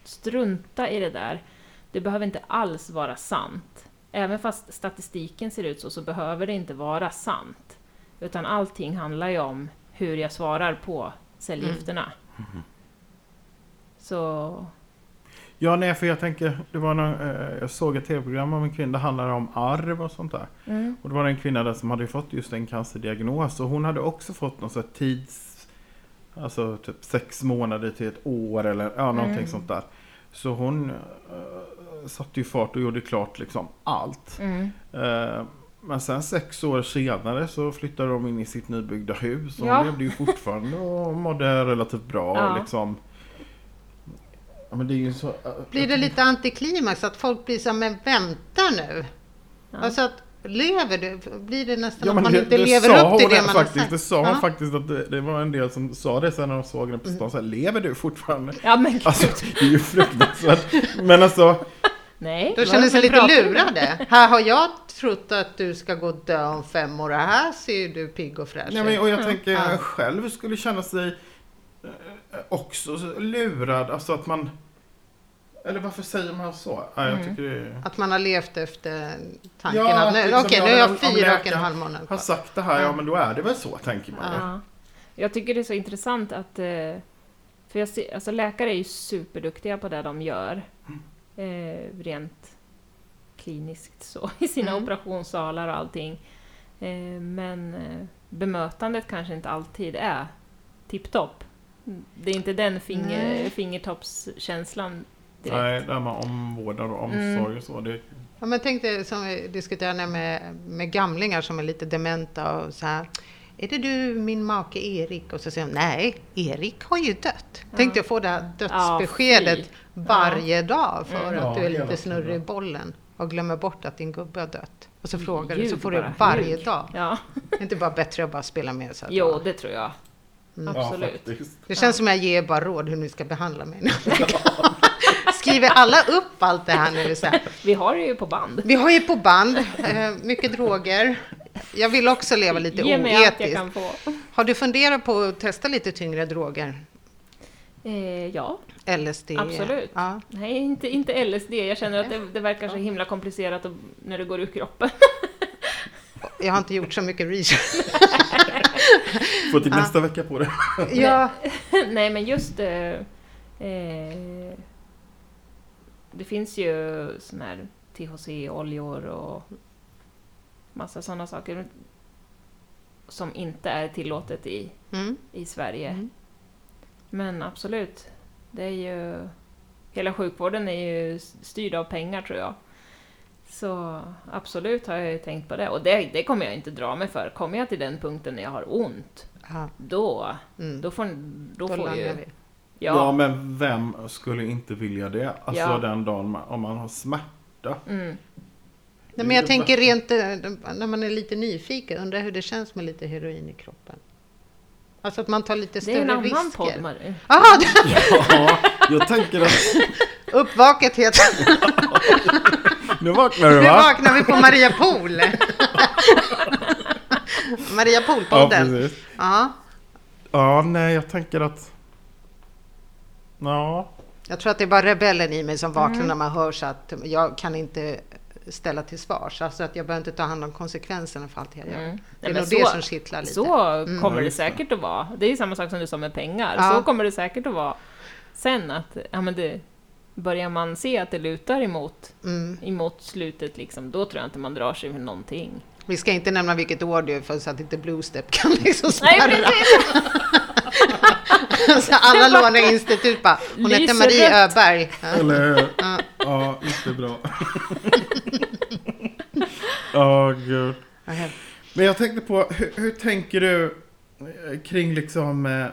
strunta i det där. Det behöver inte alls vara sant. Även fast statistiken ser ut så, så behöver det inte vara sant. Utan allting handlar ju om hur jag svarar på cellgifterna. Så, Ja, nej, för jag tänker, det var någon, eh, jag såg ett tv-program om en kvinna, det handlade om arv och sånt där. mm, Och det var en kvinna där som hade fått just en cancerdiagnos och hon hade också fått någon sån tids... Alltså typ sex månader till ett år eller ja, någonting Mm. sånt där. Så hon uh, satte ju fart och gjorde klart liksom allt. mm. Eh, men sen sex år senare så flyttade de in i sitt nybyggda hus och Ja. hon levde ju fortfarande och mådde relativt bra. Ja. Liksom. Ja, men det är ju så... eh, Blir det lite antiklimax att folk blir så här, men vänta nu. Ja. Alltså att lever du? Blir det nästan Ja, att man det, inte det lever upp till det man faktiskt, har sagt? Det sa hon Ja. Mm. faktiskt att det, det var en del som sa det sen när de såg henne på stan. Så här, Lever du fortfarande? Ja men gud. Alltså, det är ju fruktansvärt. Men alltså, Nej. Då vad- känner sig lite lurade. Här har jag trott att du ska gå och dö om fem år och här ser du pigg och fräsch nej, men, ut. och jag tänker Ja. jag själv skulle känna sig eh, också så lurad. Alltså att man... Eller varför säger man så? Ja, jag Mm. tycker det är... Att man har levt efter tanken Ja, att nu, liksom, okej, nu är jag fyra och en halv månad har kvar. sagt det här, ja men då är det väl så, tänker man. Ja. Jag tycker det är så intressant att... eh, För jag ser, alltså läkare är ju superduktiga på det de gör. Eh, rent kliniskt så, i sina Mm. operationssalar och allting. Eh, men eh, bemötandet kanske inte alltid är tipptopp. Det är inte den finger, fingertoppskänslan direkt. Nej, det här med omvårdnad och omsorg Mm. och så. Det, Ja, men tänk dig som vi diskuterade med, med gamlingar som är lite dementa och så här. Är det du, min make Erik? Och så säger de, nej, Erik har ju dött. Tänk dig att få det här dödsbeskedet Ja, varje dag för Mm. att du Ja, är lite snurrig i bollen och glömmer bort att din gubbe har dött. Och så frågar du, så får du varje ljug. dag. Ja, Det är inte bara bättre att bara spela med så att jo, ja. det tror jag. Mm. Absolut. Ja. Det känns som jag ger bara råd hur ni ska behandla mig. Skriver alla upp allt det här nu? Så här. Vi har det ju på band. Vi har ju på band, eh, mycket droger. Jag vill också leva lite Ge mig allt jag oetiskt. kan få. Har du funderat på att testa lite tyngre droger? Eh, ja, LSD? Absolut. Ja. nej inte, inte LSD. Jag känner att det, det verkar så himla komplicerat att- när det går ur kroppen. Jag har inte gjort så mycket research. Får till nästa vecka på det. Ja, nej, men just... Eh, eh, det finns ju sån här THC-oljor och massa sådana saker som inte är tillåtet i, mm. i Sverige. Mm. Men absolut, det är ju... Hela sjukvården är ju styrd av pengar tror jag. Så absolut har jag ju tänkt på det. Och det, det kommer jag inte dra mig för. Kommer jag till den punkten när jag har ont, då, Mm. då får, då Då får ju... vi. Ja. Ja. men vem skulle inte vilja det? Alltså Ja. den dagen man, om man har smärta. Mm. Nej, men jag tänker rent eh, när man är lite nyfiken, undrar hur det känns med lite heroin i kroppen. Alltså att man tar lite Det är en större annan risker. podd, Marie. Det- Ja, jag tänker att uppvaket heter nu vaknar du Nu va? vaknar vi på Maria Pool. Maria Ja, Pool-podden. precis. Ja, Ja, nej, jag tänker att... Ja, jag tror att det är bara rebellen i mig som vaknar Mm. när man hör så att jag kan inte ställa till svars. Alltså att jag behöver inte ta hand om konsekvenserna för allt jag gör. Mm. Det är Nej, nog men det så- som kittlar lite. Så Mm. kommer det säkert att vara. Det är ju samma sak som du sa med pengar. Ja. Så kommer det säkert att vara sen att ja, men det, börjar man se att det lutar emot, Mm. emot slutet, liksom, då tror jag inte man drar sig för någonting. Vi ska inte nämna vilket år det är för så att inte Bluestep kan liksom Nej, spärra. precis! så alla låneinstitut bara, hon heter Marie rött. Öberg. Ja. Eller? Ja. Ja, inte bra. Ja, gud. Vad hemskt. Men jag tänkte på, hur, hur tänker du eh, kring liksom, eh,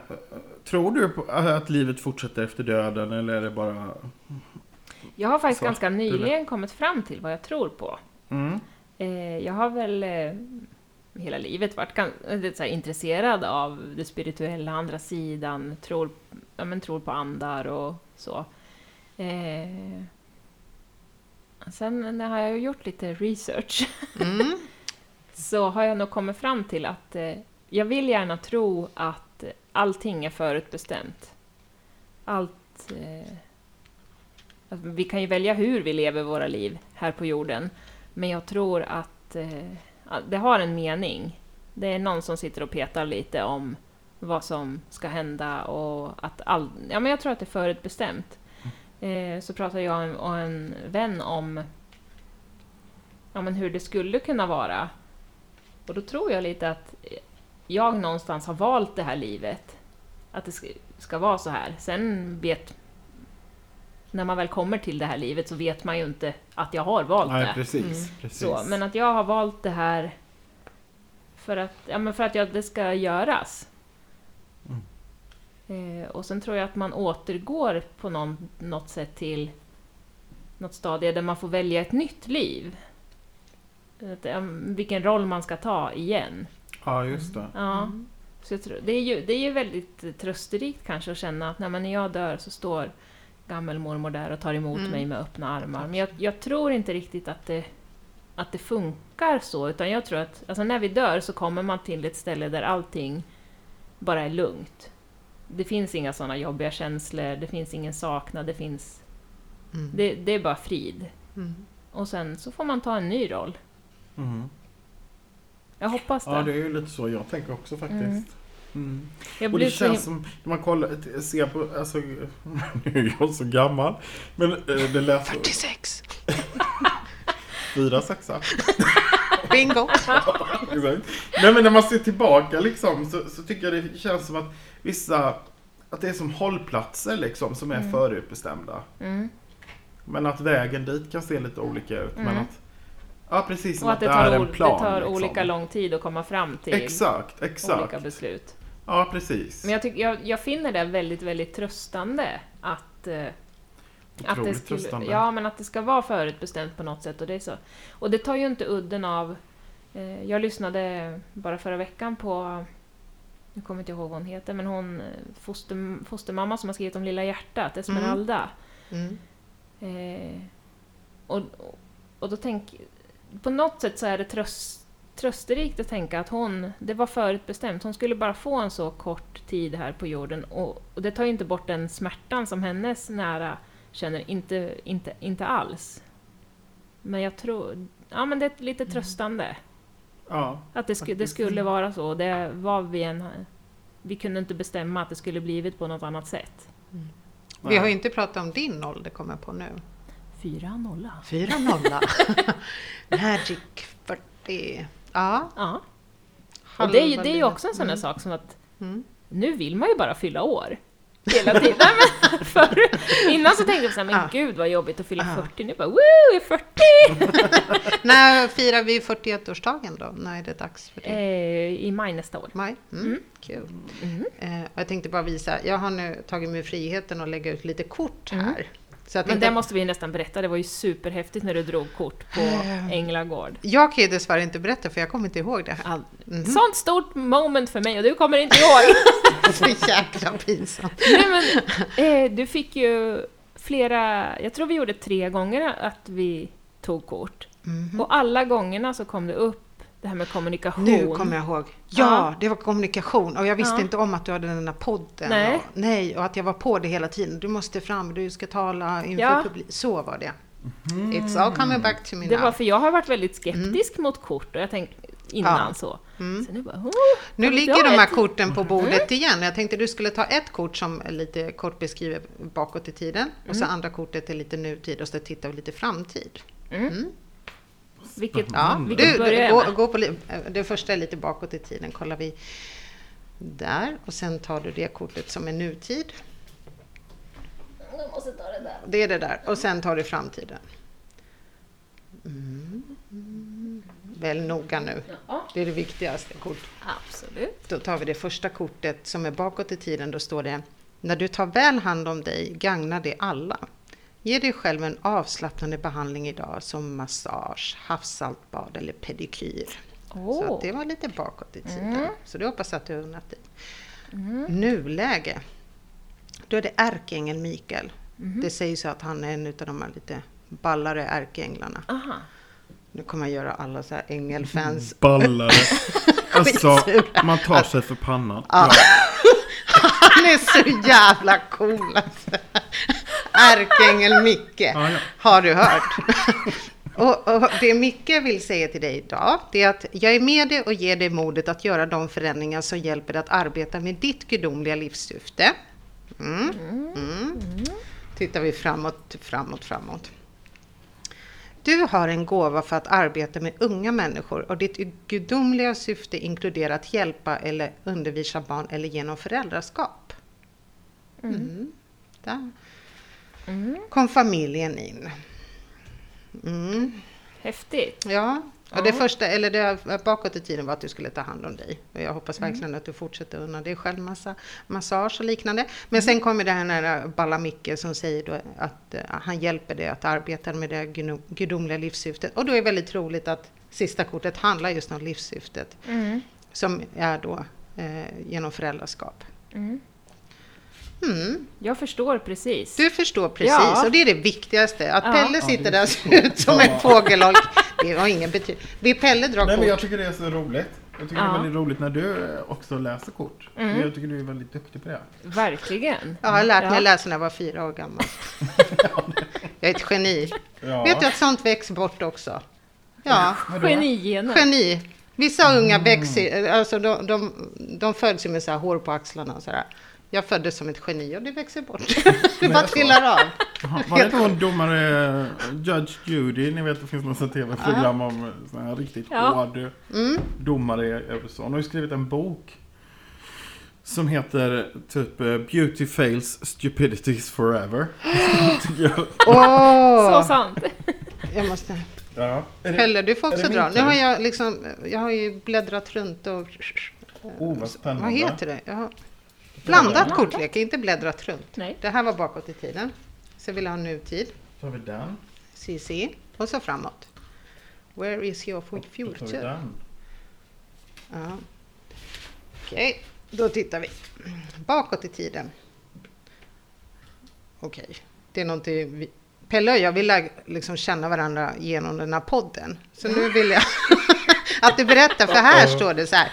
tror du på att livet fortsätter efter döden eller är det bara... Jag har faktiskt Så, ganska eller? nyligen kommit fram till vad jag tror på. Mm. Eh, jag har väl eh, hela livet varit eh, så här, intresserad av det spirituella, andra sidan, tror, ja, men, tror på andar och så. Eh, sen när jag har gjort lite research Mm. så har jag nog kommit fram till att eh, jag vill gärna tro att allting är förutbestämt. Allt... Eh, vi kan ju välja hur vi lever våra liv här på jorden, men jag tror att eh, det har en mening. Det är någon som sitter och petar lite om vad som ska hända och att all... Ja, men jag tror att det är förutbestämt. Eh, så pratade jag och en vän om ja, men hur det skulle kunna vara. Och då tror jag lite att jag någonstans har valt det här livet. Att det ska, ska vara så här. Sen vet... När man väl kommer till det här livet så vet man ju inte att jag har valt Nej, det. precis. precis. Så, men att jag har valt det här för att, ja, men för att jag, det ska göras. Eh, och sen tror jag att man återgår på någon, något sätt till något stadie där man får välja ett nytt liv. Att, vilken roll man ska ta igen. Ja, just det. Ja. Så jag tror, det, är ju, det är ju väldigt trösterikt kanske att känna att när, man, när jag dör så står gammelmormor där och tar emot Mm. mig med öppna armar. Men jag, jag tror inte riktigt att det, att det funkar så, utan jag tror att alltså när vi dör så kommer man till ett ställe där allting bara är lugnt. Det finns inga sådana jobbiga känslor, det finns ingen saknad, det finns... Mm. Det, det är bara frid. Mm. Och sen så får man ta en ny roll. Mm. Jag hoppas det. Ja, det är ju lite så jag tänker också faktiskt. Mm. Och det så känns him- som, när man kollar, ser på, alltså, nu är jag så gammal. Men eh, det lät så, 46. fyra sexa. Bingo. Exakt. Nej men när man ser tillbaka liksom så, så tycker jag det känns som att vissa, att det är som hållplatser liksom som är Mm. förutbestämda. mm. Men att vägen dit kan se lite olika ut. Men Mm. att, ja precis Och att, att det det, tar, är en plan. det tar liksom. olika lång tid att komma fram till Exakt, exakt. olika beslut. Ja precis. Men jag, tycker, jag, jag finner det väldigt, väldigt tröstande att, eh, att, det Otroligt skulle, tröstande. ja, men att det ska vara förutbestämt på något sätt. Och det, är så. och det tar ju inte udden av... Eh, jag lyssnade bara förra veckan på... Nu kommer inte jag ihåg vad hon heter, men hon eh, foster, fostermamma som har skrivit om Lilla hjärtat, Esmeralda. Mm. Eh, och, och då tänk... På något sätt så är det tröst, trösterikt att tänka att hon, det var förutbestämt, hon skulle bara få en så kort tid här på jorden och, och det tar ju inte bort den smärtan som hennes nära känner, inte, inte, inte alls. Men jag tror, ja men det är lite tröstande Ja, att det, sku, det skulle vara så. Det var vi en, vi kunde inte bestämma att det skulle blivit på något annat sätt. Vi har ju inte pratat om din ålder, kommer jag på nu. Fyra nolla. Fyra nolla. Magic 40. Ja. Ja. Och det är ju, det är ju också en sån där sak som att Mm. nu vill man ju bara fylla år. Hela tiden. Men förr, innan så tänkte jag så här, men Ah. gud vad jobbigt att fylla Ah. 40. Nu bara, woo, jag är 40! När firar vi 41-årsdagen då? När är det dags för det? Eh, I maj nästa år. Maj? Mm. Mm. Kul. Mm. Eh, jag tänkte bara visa, jag har nu tagit mig friheten att lägga ut lite kort här. Mm. Men inte, det måste vi nästan berätta, det var ju superhäftigt när du drog kort på. Änglagård. Jag kan ju dessvärre inte berätta för jag kommer inte ihåg det. All... Mhm. Sånt stort moment för mig och du kommer inte ihåg! Så jäkla pinsamt. Nej, men, eh, du fick ju flera, jag tror vi gjorde tre gånger att vi tog kort. Mhm. Och alla gångerna så kom det upp det här med kommunikation. Nu kommer jag ihåg. Ja, Ja. det var kommunikation och jag visste Ja. inte om att du hade den här podden. Nej. Och, nej, och att jag var på det hela tiden. Du måste fram, du ska tala inför Ja. publik. Så var det. It's all coming back to me Det now. var för jag har varit väldigt skeptisk mot kort och jag tänkte innan Ja. så. Mm. Så nu bara, oh, Nu ligger de här ett? korten på bordet igen. Jag tänkte du skulle ta ett kort som är lite kort beskriver bakåt i tiden och så andra kortet är lite nutid och så tittar vi lite framtid. Vilket, Ja, Mm. du, vilket börjar gå, med? gå på, det första är lite bakåt i tiden. Kollar vi där och sen tar du det kortet som är nutid. Jag måste ta det där. Det är det där och sen tar du framtiden. Mm. Välj noga nu. Ja, Det är det viktigaste kortet. absolut. Då tar vi det första kortet som är bakåt i tiden. Då står det När du tar väl hand om dig gagnar det alla. Ge dig själv en avslappnande behandling idag som massage, havssaltbad eller pedikyr. Så Åh. att det var lite bakåt i tiden. Mm. Så det hoppas jag att du har unnat dig. Mm. Nuläge. Då är det ärkeängel Mikael. Mhm. Det sägs ju att han är en av de här lite ballare ärkeänglarna. Aha. Nu kommer jag göra alla så här ängelfans Ballare. Alltså, man tar sig för pannan. Ja. Han är så jävla cool alltså. Ärkeängel Micke. Ja, ja. Har du hört? Och, och det Micke vill säga till dig idag, det är att jag är med dig och ger dig modet att göra de förändringar som hjälper dig att arbeta med ditt gudomliga livssyfte. Mm. Mm. Tittar vi framåt, framåt, framåt. Du har en gåva för att arbeta med unga människor och ditt gudomliga syfte inkluderar att hjälpa eller undervisa barn eller genom föräldraskap. Mm. Där Mm. kom familjen in. Mm. Häftigt. Ja, och det första, eller det bakåt i tiden var att du skulle ta hand om dig. Och jag hoppas verkligen att du fortsätter unna dig själv massa massage och liknande. Men sen kommer det här nära Balla Micke som säger då att eh, han hjälper dig att arbeta med det gudo- gudomliga livssyftet. Och då är det väldigt roligt att sista kortet handlar just om livssyftet. Mm. Som är då eh, genom föräldraskap. Mm. Mm. Jag förstår precis. Du förstår precis, Ja. och det är det viktigaste. Att Ja. Pelle sitter det- där och ser ut som en fågelholk, det har ingen betydelse. Vill Pelle dra Nej, kort? men jag tycker det är så roligt. Jag tycker det Ja. är väldigt roligt när du också läser kort. Mm. Jag tycker du är väldigt duktig på det. Verkligen. Jag har lärt mig Ja. att läsa när jag var fyra år gammal. Jag är ett geni. Ja. Vet du att sånt väcks bort också? Ja? Genigener. geni. Vissa unga växer, alltså de, de, de föds ju med så här hår på axlarna och så här. Jag föddes som ett geni och det växer bort. Det bara trillar av. Var det inte hon domare Judge Judy? Ni vet det finns något tv-program om såna här riktigt Ja. hård Mm. domare i USA. Hon har ju skrivit en bok som heter typ eh, Beauty Fails Stupidities Forever. Åh! Så sant. Jag måste... ja. Pelle, du får också dra. Nu har jag liksom, jag har ju bläddrat runt och... Oh, vad spännande. Vad heter det? Jag har blandat kortlek, inte bläddrat runt. Nej. Det här var bakåt i tiden. Så vill jag ha nutid, Tar vi den? CC, och så framåt. Where is your Då tar vi future? den. Ja. Okej, då tittar vi. Bakåt i tiden. Okej, det är någonting vi... Pelle och jag vill liksom känna varandra genom den här podden. Så nu vill jag att du berättar, för här står det så här.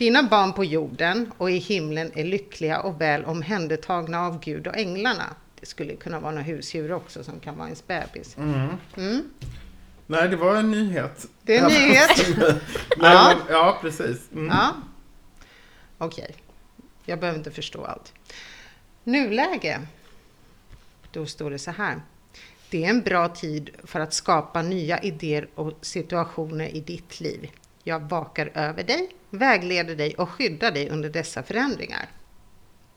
Dina barn på jorden och i himlen är lyckliga och väl omhändertagna av Gud och änglarna. Det skulle kunna vara några husdjur också som kan vara ens bebis. Mm. Mm. Nej, det var en nyhet. Det är en nyhet. Nej, Ja. Men, ja, precis. Mm. Ja. Okej. Jag behöver inte förstå allt. Nuläge. Då står det så här. Det är en bra tid för att skapa nya idéer och situationer i ditt liv. Jag vakar över dig, vägleder dig och skyddar dig under dessa förändringar.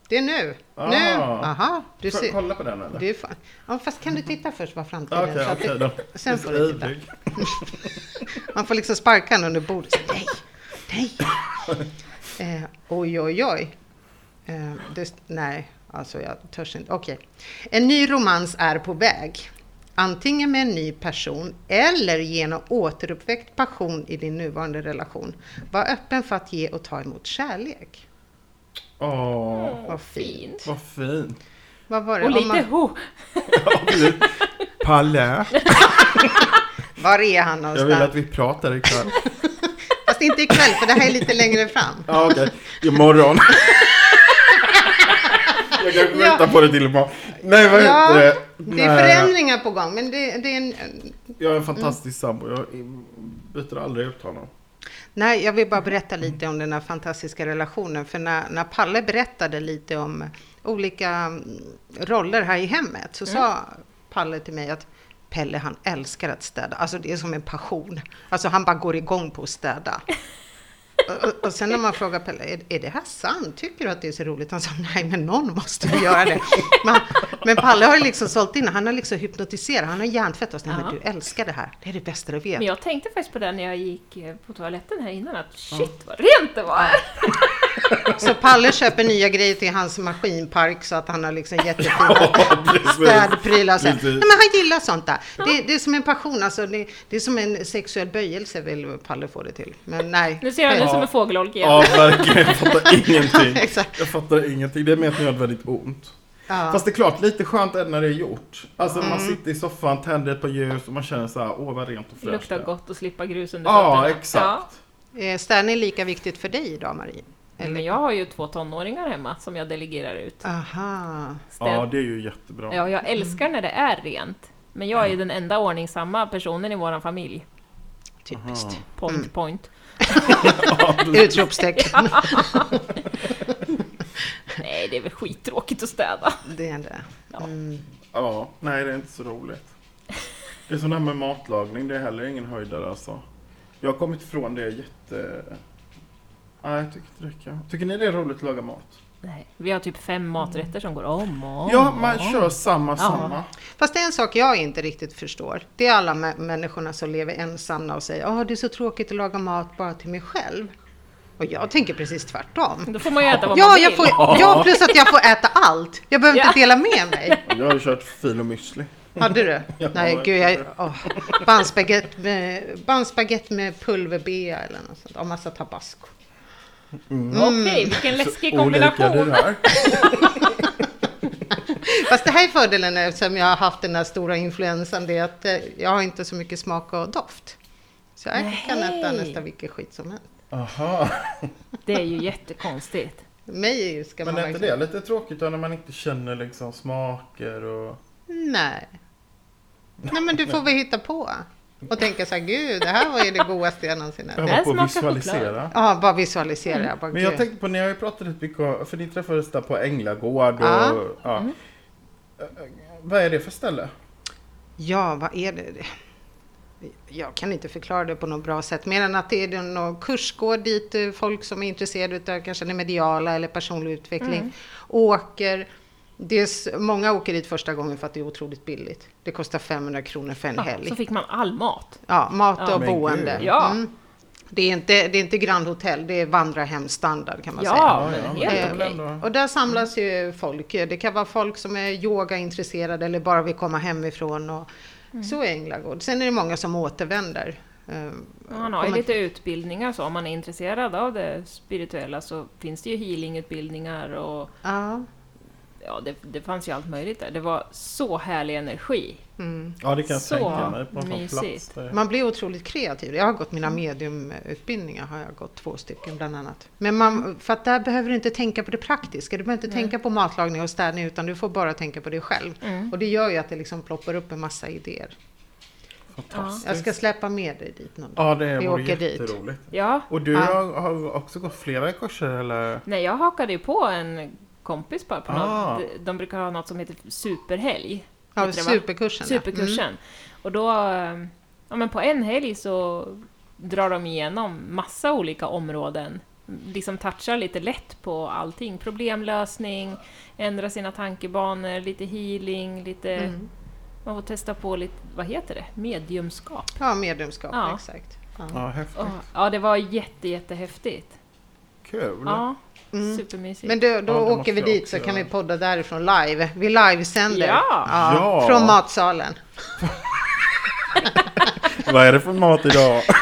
Det är nu. Ah. Nu! Aha, du Får jag kolla på den eller? Du. Ja, fast kan du titta först vad framtiden Okej, så du- då. Sen får du titta. Man får liksom sparka den under bordet. Nej, nej. Eh, oj, oj, oj. Eh, det, nej, alltså jag törs inte. Okej. En ny romans är på väg. Antingen med en ny person eller genom återuppväckt passion i din nuvarande relation. Var öppen för att ge och ta emot kärlek. Åh, Vad fint. vad fint. Vad var det? Och lite man, ho. Ja. Palle. var är han Jag vill någonstans? att vi pratar ikväll. Fast inte ikväll, för det här är lite längre fram. Ja, okej. Imorgon. Jag kanske väntar på det till imorgon. Nej, vad Ja, heter det? Det är förändringar på gång, men det, det är en... Jag är en fantastisk sambo. Jag byter aldrig ut honom. Nej, jag vill bara berätta lite om den här fantastiska relationen. För när, när Palle berättade lite om olika mm, roller här i hemmet så sa Palle till mig att Pelle han älskar att städa. Alltså det är som en passion. Alltså han bara går igång på att städa. Och, och- sen när man frågar Pelle, är, är det här sant? Tycker du att det är så roligt? Han sa, nej men någon måste ju göra det. Men, men Palle har ju liksom sålt in, han har liksom hypnotiserat, han har hjärntvättat oss. Nej men du älskar det här, det är det bästa du vet. Men jag tänkte faktiskt på det när jag gick eh, på toaletten här innan, att shit vad rent det var! Så Palle köper nya grejer till hans maskinpark så att han har liksom jättefina Ja, städprylar. och så. Nej, men han gillar sånt där. Det, det är som en passion, alltså det, det är som en sexuell böjelse vill Palle få det till. Men nej. Nu ser han ut Ja. som en fågelholk igen. Ja, verkligen. Jag fattar ingenting. Exakt. Jag fattar ingenting. Det är mer att det gör väldigt ont. Ja. Fast det är klart, lite skönt är det när det är gjort. Alltså man Mm. sitter i soffan, tänder ett par ljus och man känner så här, åh vad rent och fräscht luktar är. gott att slippa grus under Ja, fötterna. exakt. Är städning lika viktigt för dig idag, Marie? Men jag har ju två tonåringar hemma som jag delegerar ut. Aha. Städ. Ja, det är ju jättebra. Ja, jag älskar när det är rent. Men jag är ju den enda ordningsamma personen i vår familj. Typiskt. Aha. Point, Mm. point. Utropstecken. Nej, det är väl skittråkigt att städa. Det är det. Ja. Mm. Ja, nej det är inte så roligt. Det är som det här med matlagning, det är heller ingen höjdare alltså. Jag har kommit ifrån det jätte... Nej, jag tycker inte det räcker. Tycker ni det är roligt att laga mat? Nej, vi har typ fem maträtter som går om och om. Ja, man om. kör samma, Ja. samma. Fast det är en sak jag inte riktigt förstår. Det är alla mä- människorna som lever ensamma och säger att det är så tråkigt att laga mat bara till mig själv. Och jag tänker precis tvärtom. Då får man ju äta vad Ja, man vill. jag får, ja, plus att jag får äta allt. Jag behöver Ja. inte dela med mig. Jag har ju kört fil och müsli. Hade du? Ja, Nej, gud, jag... Oh, Bandspagetti med, bandspagetti med pulverbea eller något sånt. Och massa tabasco. Okej, vilken läskig Så olika kombination. det där. Fast det här är fördelen eftersom jag har haft den här stora influensan. Det är att eh, jag har inte så mycket smak och doft. Så jag kan Nej. äta nästan vilken skit som helst. Aha. Det är ju jättekonstigt. Mig ska Men man är inte det lite tråkigt då när man inte känner liksom smaker och... Nej. Nej, men du får väl hitta på. Och tänka så här, gud, det här var ju det godaste jag någonsin Jag ätit. var på att visualisera. Ja, bara visualisera. Jag bara, Men jag tänkte på, ni har ju pratat rätt mycket om, för ni träffades där på Änglagård och... Ja. Ja. Mm. Eh, Vad är det för ställe? Ja, vad är det? Jag kan inte förklara det på något bra sätt, mer än att det är någon kursgård dit eh, folk som är intresserade av kanske det mediala eller personlig utveckling Mm. åker. Det är, s- många åker dit första gången för att det är otroligt billigt. Det kostar 500 kronor för en Ja, helg. så fick man all mat. Ja, mat Ja. och Men boende. Ja. Mm. Det, är inte, det är inte Grand Hotel, det är vandrarhemsstandard kan man säga. Ja, Ja, ja, men helt väl ändå- Och där samlas ju folk. Det kan vara folk som är yogaintresserade eller bara vill komma hemifrån. Och Mm. Så är Änglagård. Sen är det många som återvänder. Eh, Man har ju lite utbildningar så, om man är intresserad av det spirituella så finns det ju healingutbildningar och Ja. Ja, det, det fanns ju allt möjligt där. Det var så härlig energi. Mm. Ja, det kan jag Så tänka mig på mysigt. plats. där- Man blir otroligt kreativ. Jag har gått mina mediumutbildningar, har jag gått två stycken bland annat. Men man, för att där behöver du inte tänka på det praktiska. Du behöver inte Nej. tänka på matlagning och städning utan du får bara tänka på dig själv. Mm. Och det gör ju att det liksom ploppar upp en massa idéer. Fantastiskt. Jag ska släppa med dig dit någon dag. Ja, det Vi vore åker dit. jätteroligt. Ja, Och du Ja. har, har också gått flera kurser eller? nej, jag hakade ju på en kompis bara på Ah. något. De, brukar ha något som heter superhelg. Ja, heter superkursen. Superkursen. Mm. Och då, eh, ja men på en helg så drar de igenom massa olika områden. Liksom touchar lite lätt på allting. Problemlösning, ändra sina tankebanor, lite healing, lite... Mm. Man får testa på lite, vad heter det? Mediumskap. Ja, mediumskap, Ja. exakt. Ja. Ja, häftigt. Och, ja, det var jätte, jättehäftigt. Kul. Ja, Mm. supermysigt. Men då, då Ja, åker vi dit också så kan göra. vi podda därifrån live. Vi livesänder. Ja. Ja. Från matsalen. Vad är det för mat idag?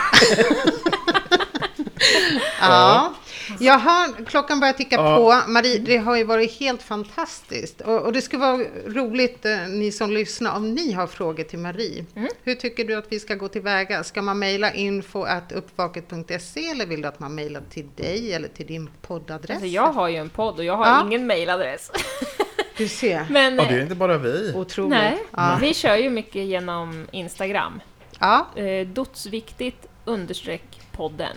Ja. Jaha, klockan börjar ticka Ja. på. Marie, det har ju varit helt fantastiskt. Och, och det skulle vara roligt, eh, ni som lyssnar, om ni har frågor till Marie. Mm. Hur tycker du att vi ska gå tillväga? Ska man mejla info uppvaket.se eller vill du att man mejlar till dig eller till din poddadress? Alltså jag har ju en podd och jag har Ja. ingen mailadress. Du ser. Men Ja, det är inte bara vi. Otroligt. nej, Ja. vi kör ju mycket genom Instagram. ja, Eh, dotsviktigt understreck podden.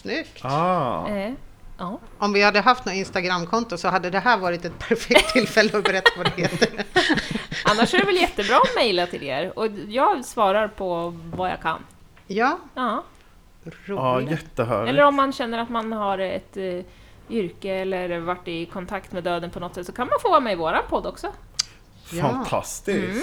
Snyggt. Ah. Eh, ja. Om vi hade haft något Instagramkonto så hade det här varit ett perfekt tillfälle att berätta vad det heter. Annars är det väl jättebra att mejla till er och jag svarar på vad jag kan. Ja, Ja. Ja, jättehärligt. Eller om man känner att man har ett eh, yrke eller varit i kontakt med döden på något sätt så kan man få vara med i våran podd också. Fantastiskt. Mm.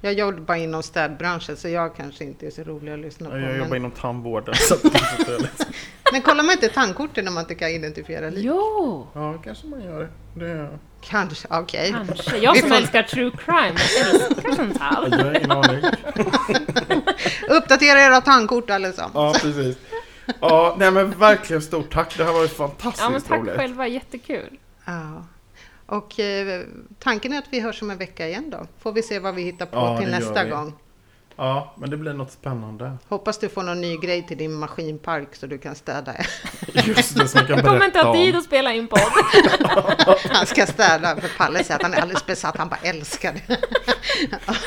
Jag jobbar inom städbranschen så jag kanske inte är så rolig att lyssna på. Ja, Jag jobbar Men, inom tandvården. Så men kollar man inte tandkorten när man inte kan identifiera liv? Jo, ja, kanske man gör. Det... Kanske, okej. kanske. Jag Vi som får- älskar true crime älskar sånt här. Jag har ingen aning. Uppdatera era tandkort allesammans. Ja, precis. Ja, nej men verkligen stort tack. Det här var ju fantastiskt Ja, men tack roligt. själva, jättekul. Ja. Och eh, tanken är att vi hörs om en vecka igen då. Får vi se vad vi hittar på Ja, till gör nästa vi. gång. Ja, men det blir något spännande. Hoppas du får någon ny grej till din maskinpark så du kan städa. Just det som jag kan Jag kommer inte berätta ha tid att spela in podd. Han ska städa för Palle säger att han är alldeles besatt. Han bara älskar det.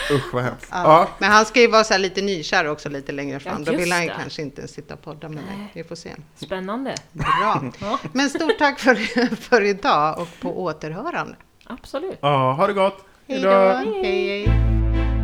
Usch vad hemskt. Ja. Ja. Men han ska ju vara så här lite nykär också lite längre fram. Ja, Då vill han ju det. kanske inte sitta och podda med mig. Vi får se. Spännande. Bra. Ja, Men stort tack för, för idag och på återhörande. absolut. ja, ha det gott. Hej då. Hej, hej.